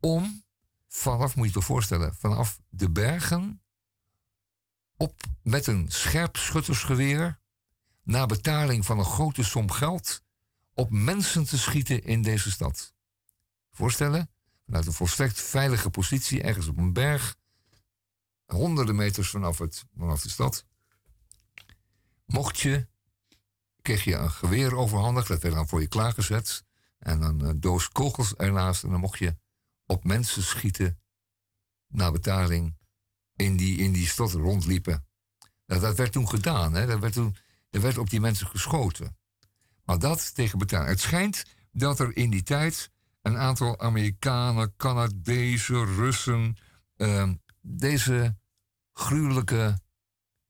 om vanaf, moet je je voorstellen, vanaf de bergen op met een scherp schuttersgeweer na betaling van een grote som geld op mensen te schieten in deze stad. Voorstellen? Vanuit een volstrekt veilige positie ergens op een berg, honderden meters vanaf, het, vanaf de stad. Mocht je, kreeg je een geweer overhandigd, dat werd dan voor je klaargezet. En een eh, doos kogels ernaast. En dan mocht je op mensen schieten, na betaling, in die, in die stad rondliepen. Dat werd toen gedaan, hè? Dat werd toen, er werd op die mensen geschoten. Maar dat tegen betaling. Het schijnt dat er in die tijd een aantal Amerikanen, Canadezen, Russen uh, deze gruwelijke,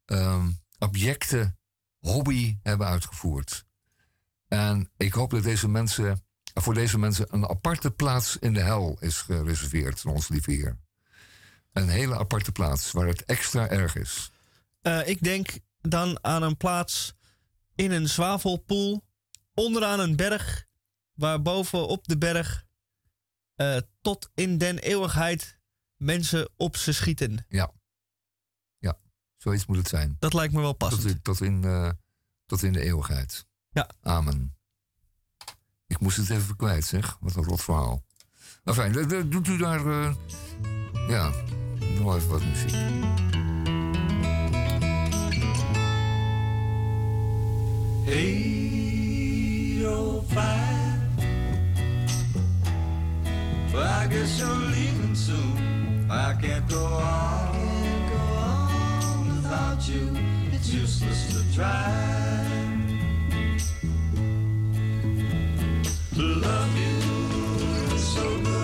uh, abjecte hobby hebben uitgevoerd. En ik hoop dat deze mensen, voor deze mensen een aparte plaats in de hel is gereserveerd, ons lieve Heer. Een hele aparte plaats waar het extra erg is. Uh, ik denk dan aan een plaats in een zwavelpoel onderaan een berg, waar boven op de berg uh, tot in den eeuwigheid mensen op ze schieten. Ja. Ja, zoiets moet het zijn. Dat lijkt me wel passend. Tot, tot, in, uh, tot in de eeuwigheid. Ja. Amen. Ik moest het even kwijt, zeg. Wat een rot verhaal. Nou fijn, doet u daar... Uh, ja, even wat muziek. Hey, old fire. Well, I guess you're leaving soon. I can't go on, can't go on without you. It's useless to try to love you so good.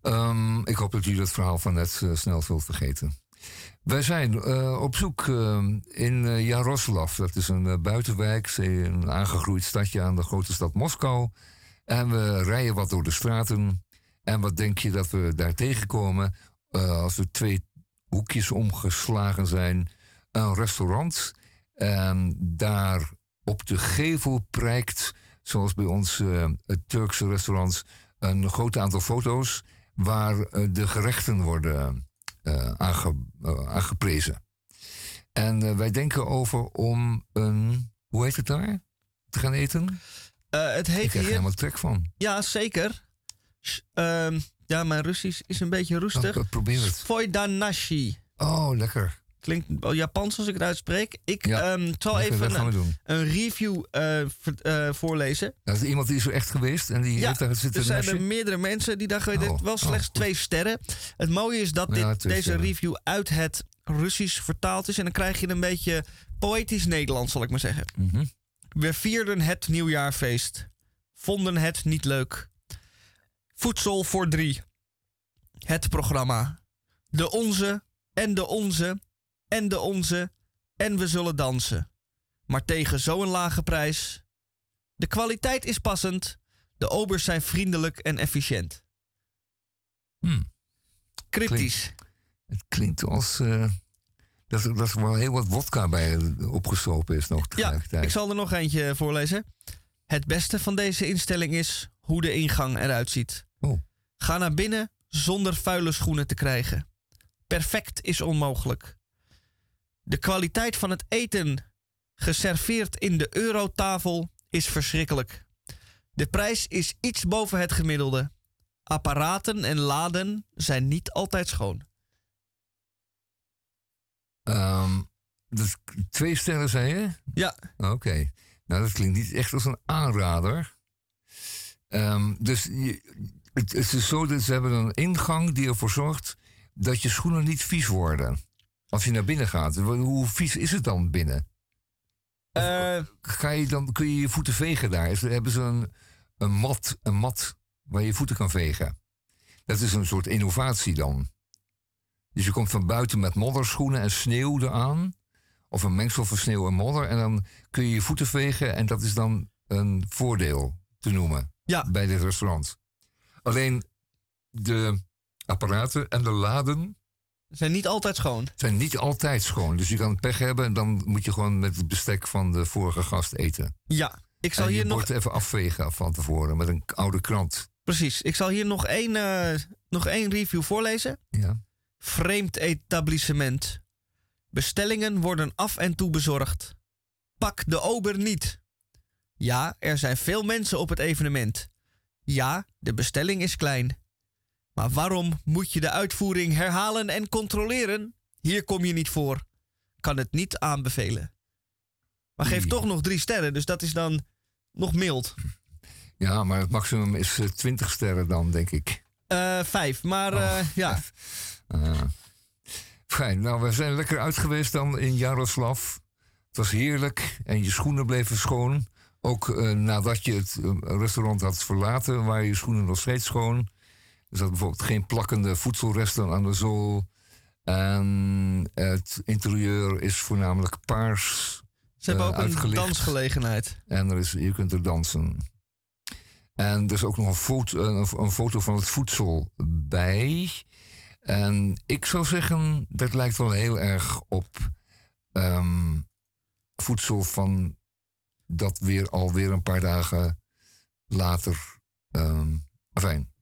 Hoop dat jullie dat verhaal van net eh, snel zult vergeten. Wij zijn eh, op zoek eh, in uh, Jaroslav. Dat is een eh, buitenwijk, een aangegroeid stadje aan de grote stad Moskou. En we rijden wat door de straten. En wat denk je dat we daar tegenkomen? Eh, als er twee hoekjes omgeslagen zijn. Een restaurant. En daar op de gevel prijkt, zoals bij ons eh, het Turkse restaurants, een groot aantal foto's waar eh, de gerechten worden eh, aange, eh, aangeprezen. En wij denken over om een, hoe heet het daar? Te gaan eten? Het Ik heet krijg er hier... helemaal trek van. Ja, zeker. Ehm, ja, mijn Russisch is een beetje roestig. Oh, probeer het. Svojdanashi. Oh, lekker. Klinkt wel Japans als ik het uitspreek. Ik Ja, ehm, zal even een, review eh, eh, voorlezen. Dat is iemand die is er echt geweest en die Ja, heeft daar zitten er zijn nasje? er meerdere mensen die daar geweest Oh, Wel oh, slechts goed. twee sterren. Het mooie is dat Ja, dit, deze sterren. review uit het Russisch vertaald is. En dan krijg je een beetje poëtisch Nederlands, zal ik maar zeggen. Mhm. We vierden het nieuwjaarfeest. Vonden het niet leuk. Voedsel voor drie. Het programma. De onze en de onze en de onze en we zullen dansen. Maar tegen zo'n lage prijs. De kwaliteit is passend. De obers zijn vriendelijk en efficiënt. Hmm. Kritisch. Het klinkt als eh, dat, er- dat er wel heel wat wodka bij opgestopen is nog Ja, ik zal er nog eentje voorlezen. Het beste van deze instelling is hoe de ingang eruit ziet. Oh. Ga naar binnen zonder vuile schoenen te krijgen. Perfect is onmogelijk. De kwaliteit van het eten, geserveerd in de eurotafel, is verschrikkelijk. De prijs is iets boven het gemiddelde. Apparaten en laden zijn niet altijd schoon. Ehm, dus twee sterren zei je? Ja. Oké. Nou, dat klinkt niet echt als een aanrader. Ehm, dus je, het, het is zo dat ze hebben een ingang die ervoor zorgt dat je schoenen niet vies worden. Als je naar binnen gaat. Hoe vies is het dan binnen? Eh, Ga je dan, kun je je voeten vegen daar? Is, hebben ze een, een, mat, een mat waar je je voeten kan vegen? Dat is een soort innovatie dan. Dus je komt van buiten met modderschoenen en sneeuw eraan. Of een mengsel van sneeuw en modder. En dan kun je je voeten vegen. En dat is dan een voordeel te noemen ja. bij dit restaurant. Alleen de apparaten en de laden zijn niet altijd schoon. zijn niet altijd schoon. Dus je kan pech hebben en dan moet je gewoon met het bestek van de vorige gast eten. Ja, ik zal en hier je nog even afvegen van tevoren met een oude krant. Precies. Ik zal hier nog één, eh, nog één review voorlezen. Ja. Vreemd etablissement. Bestellingen worden af en toe bezorgd. Pak de ober niet. Ja, er zijn veel mensen op het evenement. Ja, de bestelling is klein. Maar waarom moet je de uitvoering herhalen en controleren? Hier kom je niet voor. Kan het niet aanbevelen. Maar geef toch nog drie sterren, dus dat is dan nog mild. Ja, maar het maximum is eh, 20 sterren dan, denk ik. Eh, vijf, maar eh, ja. Ah. fijn. Nou, we zijn lekker uit geweest dan in Jaroslav. Het was heerlijk en je schoenen bleven schoon. Ook nadat je het restaurant had verlaten, waren je schoenen nog steeds schoon. Er zat bijvoorbeeld geen plakkende voedselresten aan de zool. En het interieur is voornamelijk paars. Ze hebben eh, ook een dansgelegenheid. En er is, je kunt er dansen. En er is ook nog een foto, een, foto van het voedsel bij. En ik zou zeggen, dat lijkt wel heel erg op ehm, voedsel van dat weer alweer een paar dagen later. ehm enfin,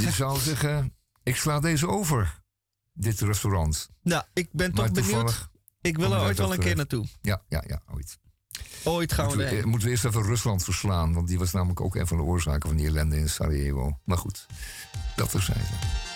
je zou zeggen, ik sla deze over, dit restaurant. Nou, ik ben toch benieuwd. Ik wil er ooit wel een keer naartoe. Ja, ja, ja, ooit. Ooit gaan we moeten, we, moeten we eerst even Rusland verslaan, want die was namelijk ook een van de oorzaken van die ellende in Sarajevo. Maar goed, dat terzijde.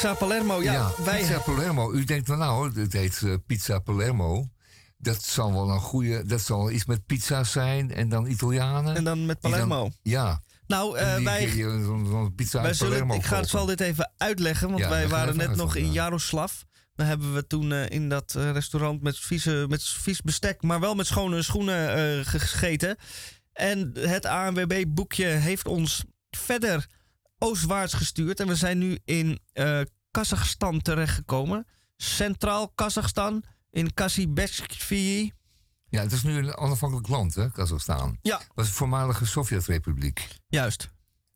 Pizza Palermo. Ja, wij... Pizza Palermo. U denkt wel nou, het heet eh, Pizza Palermo. Dat zal wel een goede, dat zal iets met pizza zijn en dan Italianen. En dan met dan- Palermo. ja. Nou, die- wij... pizza Wij zullen, Palermo ik ga het zal dit even uitleggen, want Ja, wij waren net nog in ja. Jaroslav. Daar hebben we toen eh, in dat restaurant met, vieze, met vies bestek, maar wel met schone schoenen gegeten. En het ANWB-boekje heeft ons verder oostwaarts gestuurd. En we zijn nu in eh Kazachstan terechtgekomen. Centraal Kazachstan, in Kasibekvi. Ja, het is nu een onafhankelijk land, hè, Kazachstan. Ja. Dat was een voormalige Sovjetrepubliek. Juist.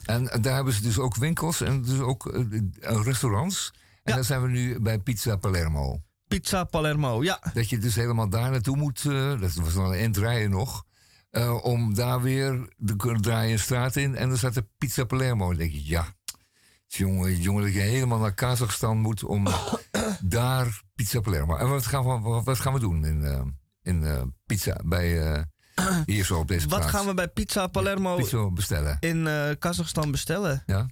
En daar hebben ze dus ook winkels en dus ook eh, eh, restaurants. En daar zijn we nu bij Pizza Palermo. Pizza Palermo, ja. Dat je dus helemaal daar naartoe moet, dat was wel een eind rijden nog, eh, om daar weer te kunnen draaien een straat in. En dan staat er Pizza Palermo. Dan denk je, ja, jongen, jongen, dat je helemaal naar Kazachstan moet om daar Pizza Palermo. En wat gaan we, wat- gaan we doen in, eh, in eh, pizza bij hier zo op deze Wat plaats? gaan we bij Pizza Palermo Pizza bestellen? in Kazachstan bestellen? Ja.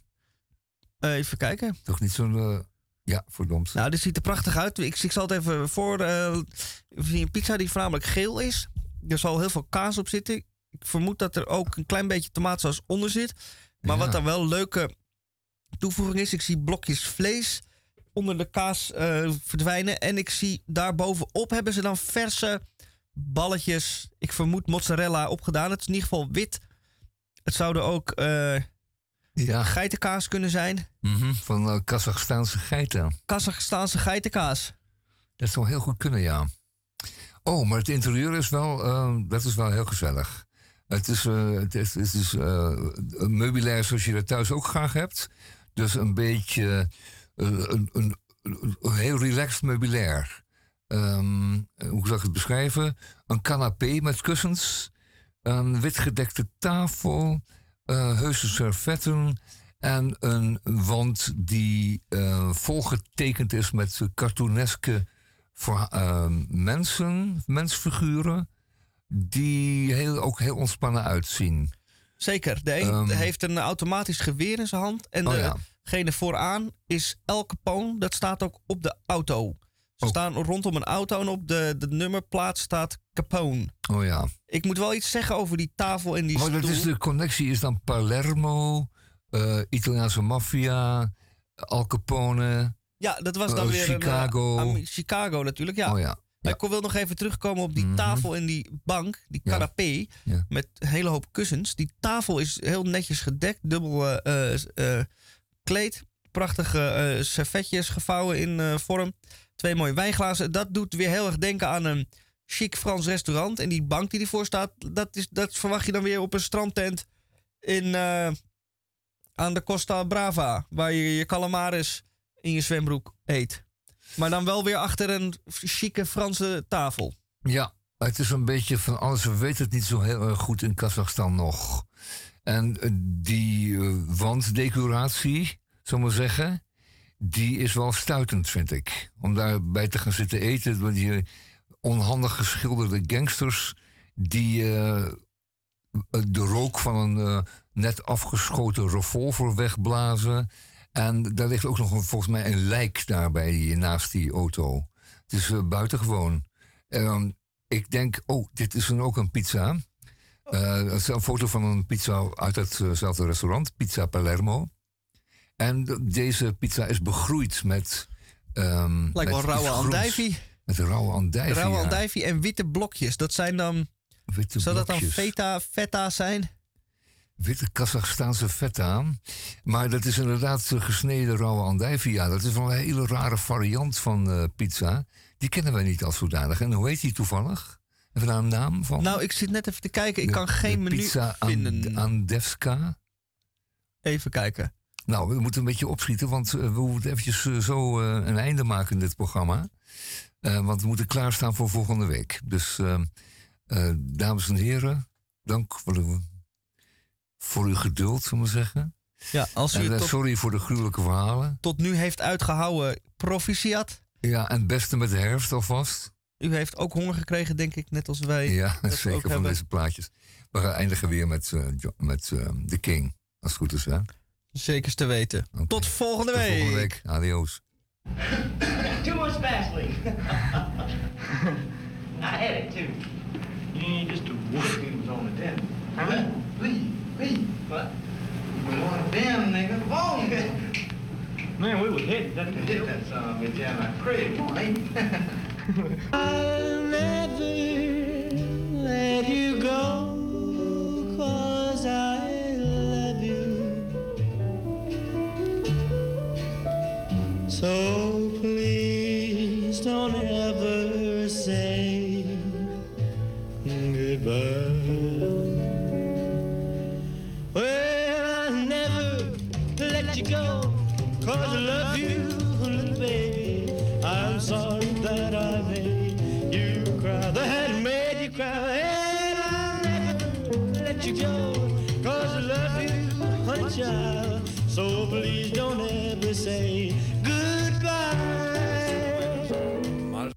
Even kijken. Toch niet zo'n, ja, verdomd. Nou, dit ziet er prachtig uit. Ik, ik zal het even voor. eh, een pizza die voornamelijk geel is. Er zal heel veel kaas op zitten. Ik vermoed dat er ook een klein beetje tomaatsaus onder zit. Maar Ja. wat dan wel leuke toevoeging is, ik zie blokjes vlees onder de kaas eh, verdwijnen. En ik zie daarbovenop hebben ze dan verse balletjes. Ik vermoed mozzarella opgedaan. Het is in ieder geval wit. Het zouden ook eh, Ja. geitenkaas kunnen zijn. Mhm, Van eh, Kazachstaanse geiten. Kazachstaanse geitenkaas. Dat zou heel goed kunnen, ja. Oh, maar het interieur is wel, eh, dat is wel heel gezellig. Het is, eh, het is, is eh, een meubilair zoals je dat thuis ook graag hebt. Dus een beetje eh, een, een, heel relaxed meubilair. Ehm, hoe zou ik het beschrijven? Een canapé met kussens, een witgedekte tafel, eh heuse servetten en een wand die volgetekend is met cartooneske voor, ehm, mensen, mensfiguren, die heel, ook heel ontspannen uitzien. Zeker. De een Ehm. heeft een automatisch geweer in zijn hand. En Oh ja. degene vooraan is El Capone. Dat staat ook op de auto. Ze staan rondom een auto en op de, de nummerplaat staat Capone. Oh ja. Ik moet wel iets zeggen over die tafel en die Maar dat stoel. is de connectie is dan Palermo, eh, Italiaanse maffia, Al Capone. Ja, dat was dan eh, weer Chicago. Een, eh, Am- Chicago natuurlijk, ja. Oh ja. Maar Ik wil nog even terugkomen op die tafel en die bank, die canapé, Ja. met een hele hoop kussens. Die tafel is heel netjes gedekt, dubbel eh, eh, eh, kleed, prachtige eh, servetjes gevouwen in eh, vorm, twee mooie wijnglazen. Dat doet weer heel erg denken aan een chic Frans restaurant. En die bank die ervoor staat, dat, is, dat verwacht je dan weer op een strandtent in, eh, aan de Costa Brava, waar je je calamaris in je zwembroek eet. Maar dan wel weer achter een chique Franse tafel. Ja, het is een beetje van alles. We weten het niet zo heel erg goed in Kazachstan nog. En eh, die eh, wanddecoratie, zullen we zeggen, die is wel stuitend, vind ik. Om daarbij te gaan zitten eten, door die onhandig geschilderde gangsters die eh, de rook van een eh, net afgeschoten revolver wegblazen. En daar ligt ook nog een, volgens mij een lijk daarbij naast die auto. Het is eh, buitengewoon. Ehm, ik denk, oh, dit is een, ook een pizza. Eh, het is een foto van een pizza uit hetzelfde restaurant, Pizza Palermo. En de- deze pizza is begroeid met. ehm Lijkt wel rauwe andijvie. Met rauwe andijvie. Rauwe ja. andijvie en witte blokjes. Dat zijn dan... Witte zou dat dan feta, feta zijn? Witte Kazachstaanse feta. Maar dat is inderdaad eh, gesneden rauwe andijvie. Ja, dat is wel een hele rare variant van eh, pizza. Die kennen wij niet als zodanig. En hoe heet die toevallig? Even daar een naam van? Nou, ik zit net even te kijken. Ik De- kan geen menu pizza vinden. And- Andevska. Even kijken. Nou, we moeten een beetje opschieten, want eh, we moeten eventjes zo een einde maken in dit programma. Want we moeten klaarstaan voor volgende week. Dus, eh, eh, dames en heren, dank voor, de- voor uw geduld, zullen we zeggen. Ja, als u en, eh, tot, sorry voor de gruwelijke verhalen. tot nu heeft uitgehouden, proficiat. Ja, en het beste met de herfst alvast. U heeft ook honger gekregen, denk ik, net als wij. Ja, dat we ook zeker van hebben. deze plaatjes. We gaan eindigen weer met, eh, met eh, The King, als het goed is. Hè? Zekers te weten. Tot volgende Tot week. volgende week. Adios. Too much Vaseline. I had it too. You ain't just a wolf on the den. Huh? Please, please. What? We want a damn nigga phone. Man, we was hitting that to hit that son of a bitch out like crazy, ain't I'll never let you go, cause I love you. So please don't ever say goodbye. You go, cause I love you, little baby. I'm sorry that I made you cry, that I made you cry. And I'll never let you go, cause I love you, honey child. So please don't ever say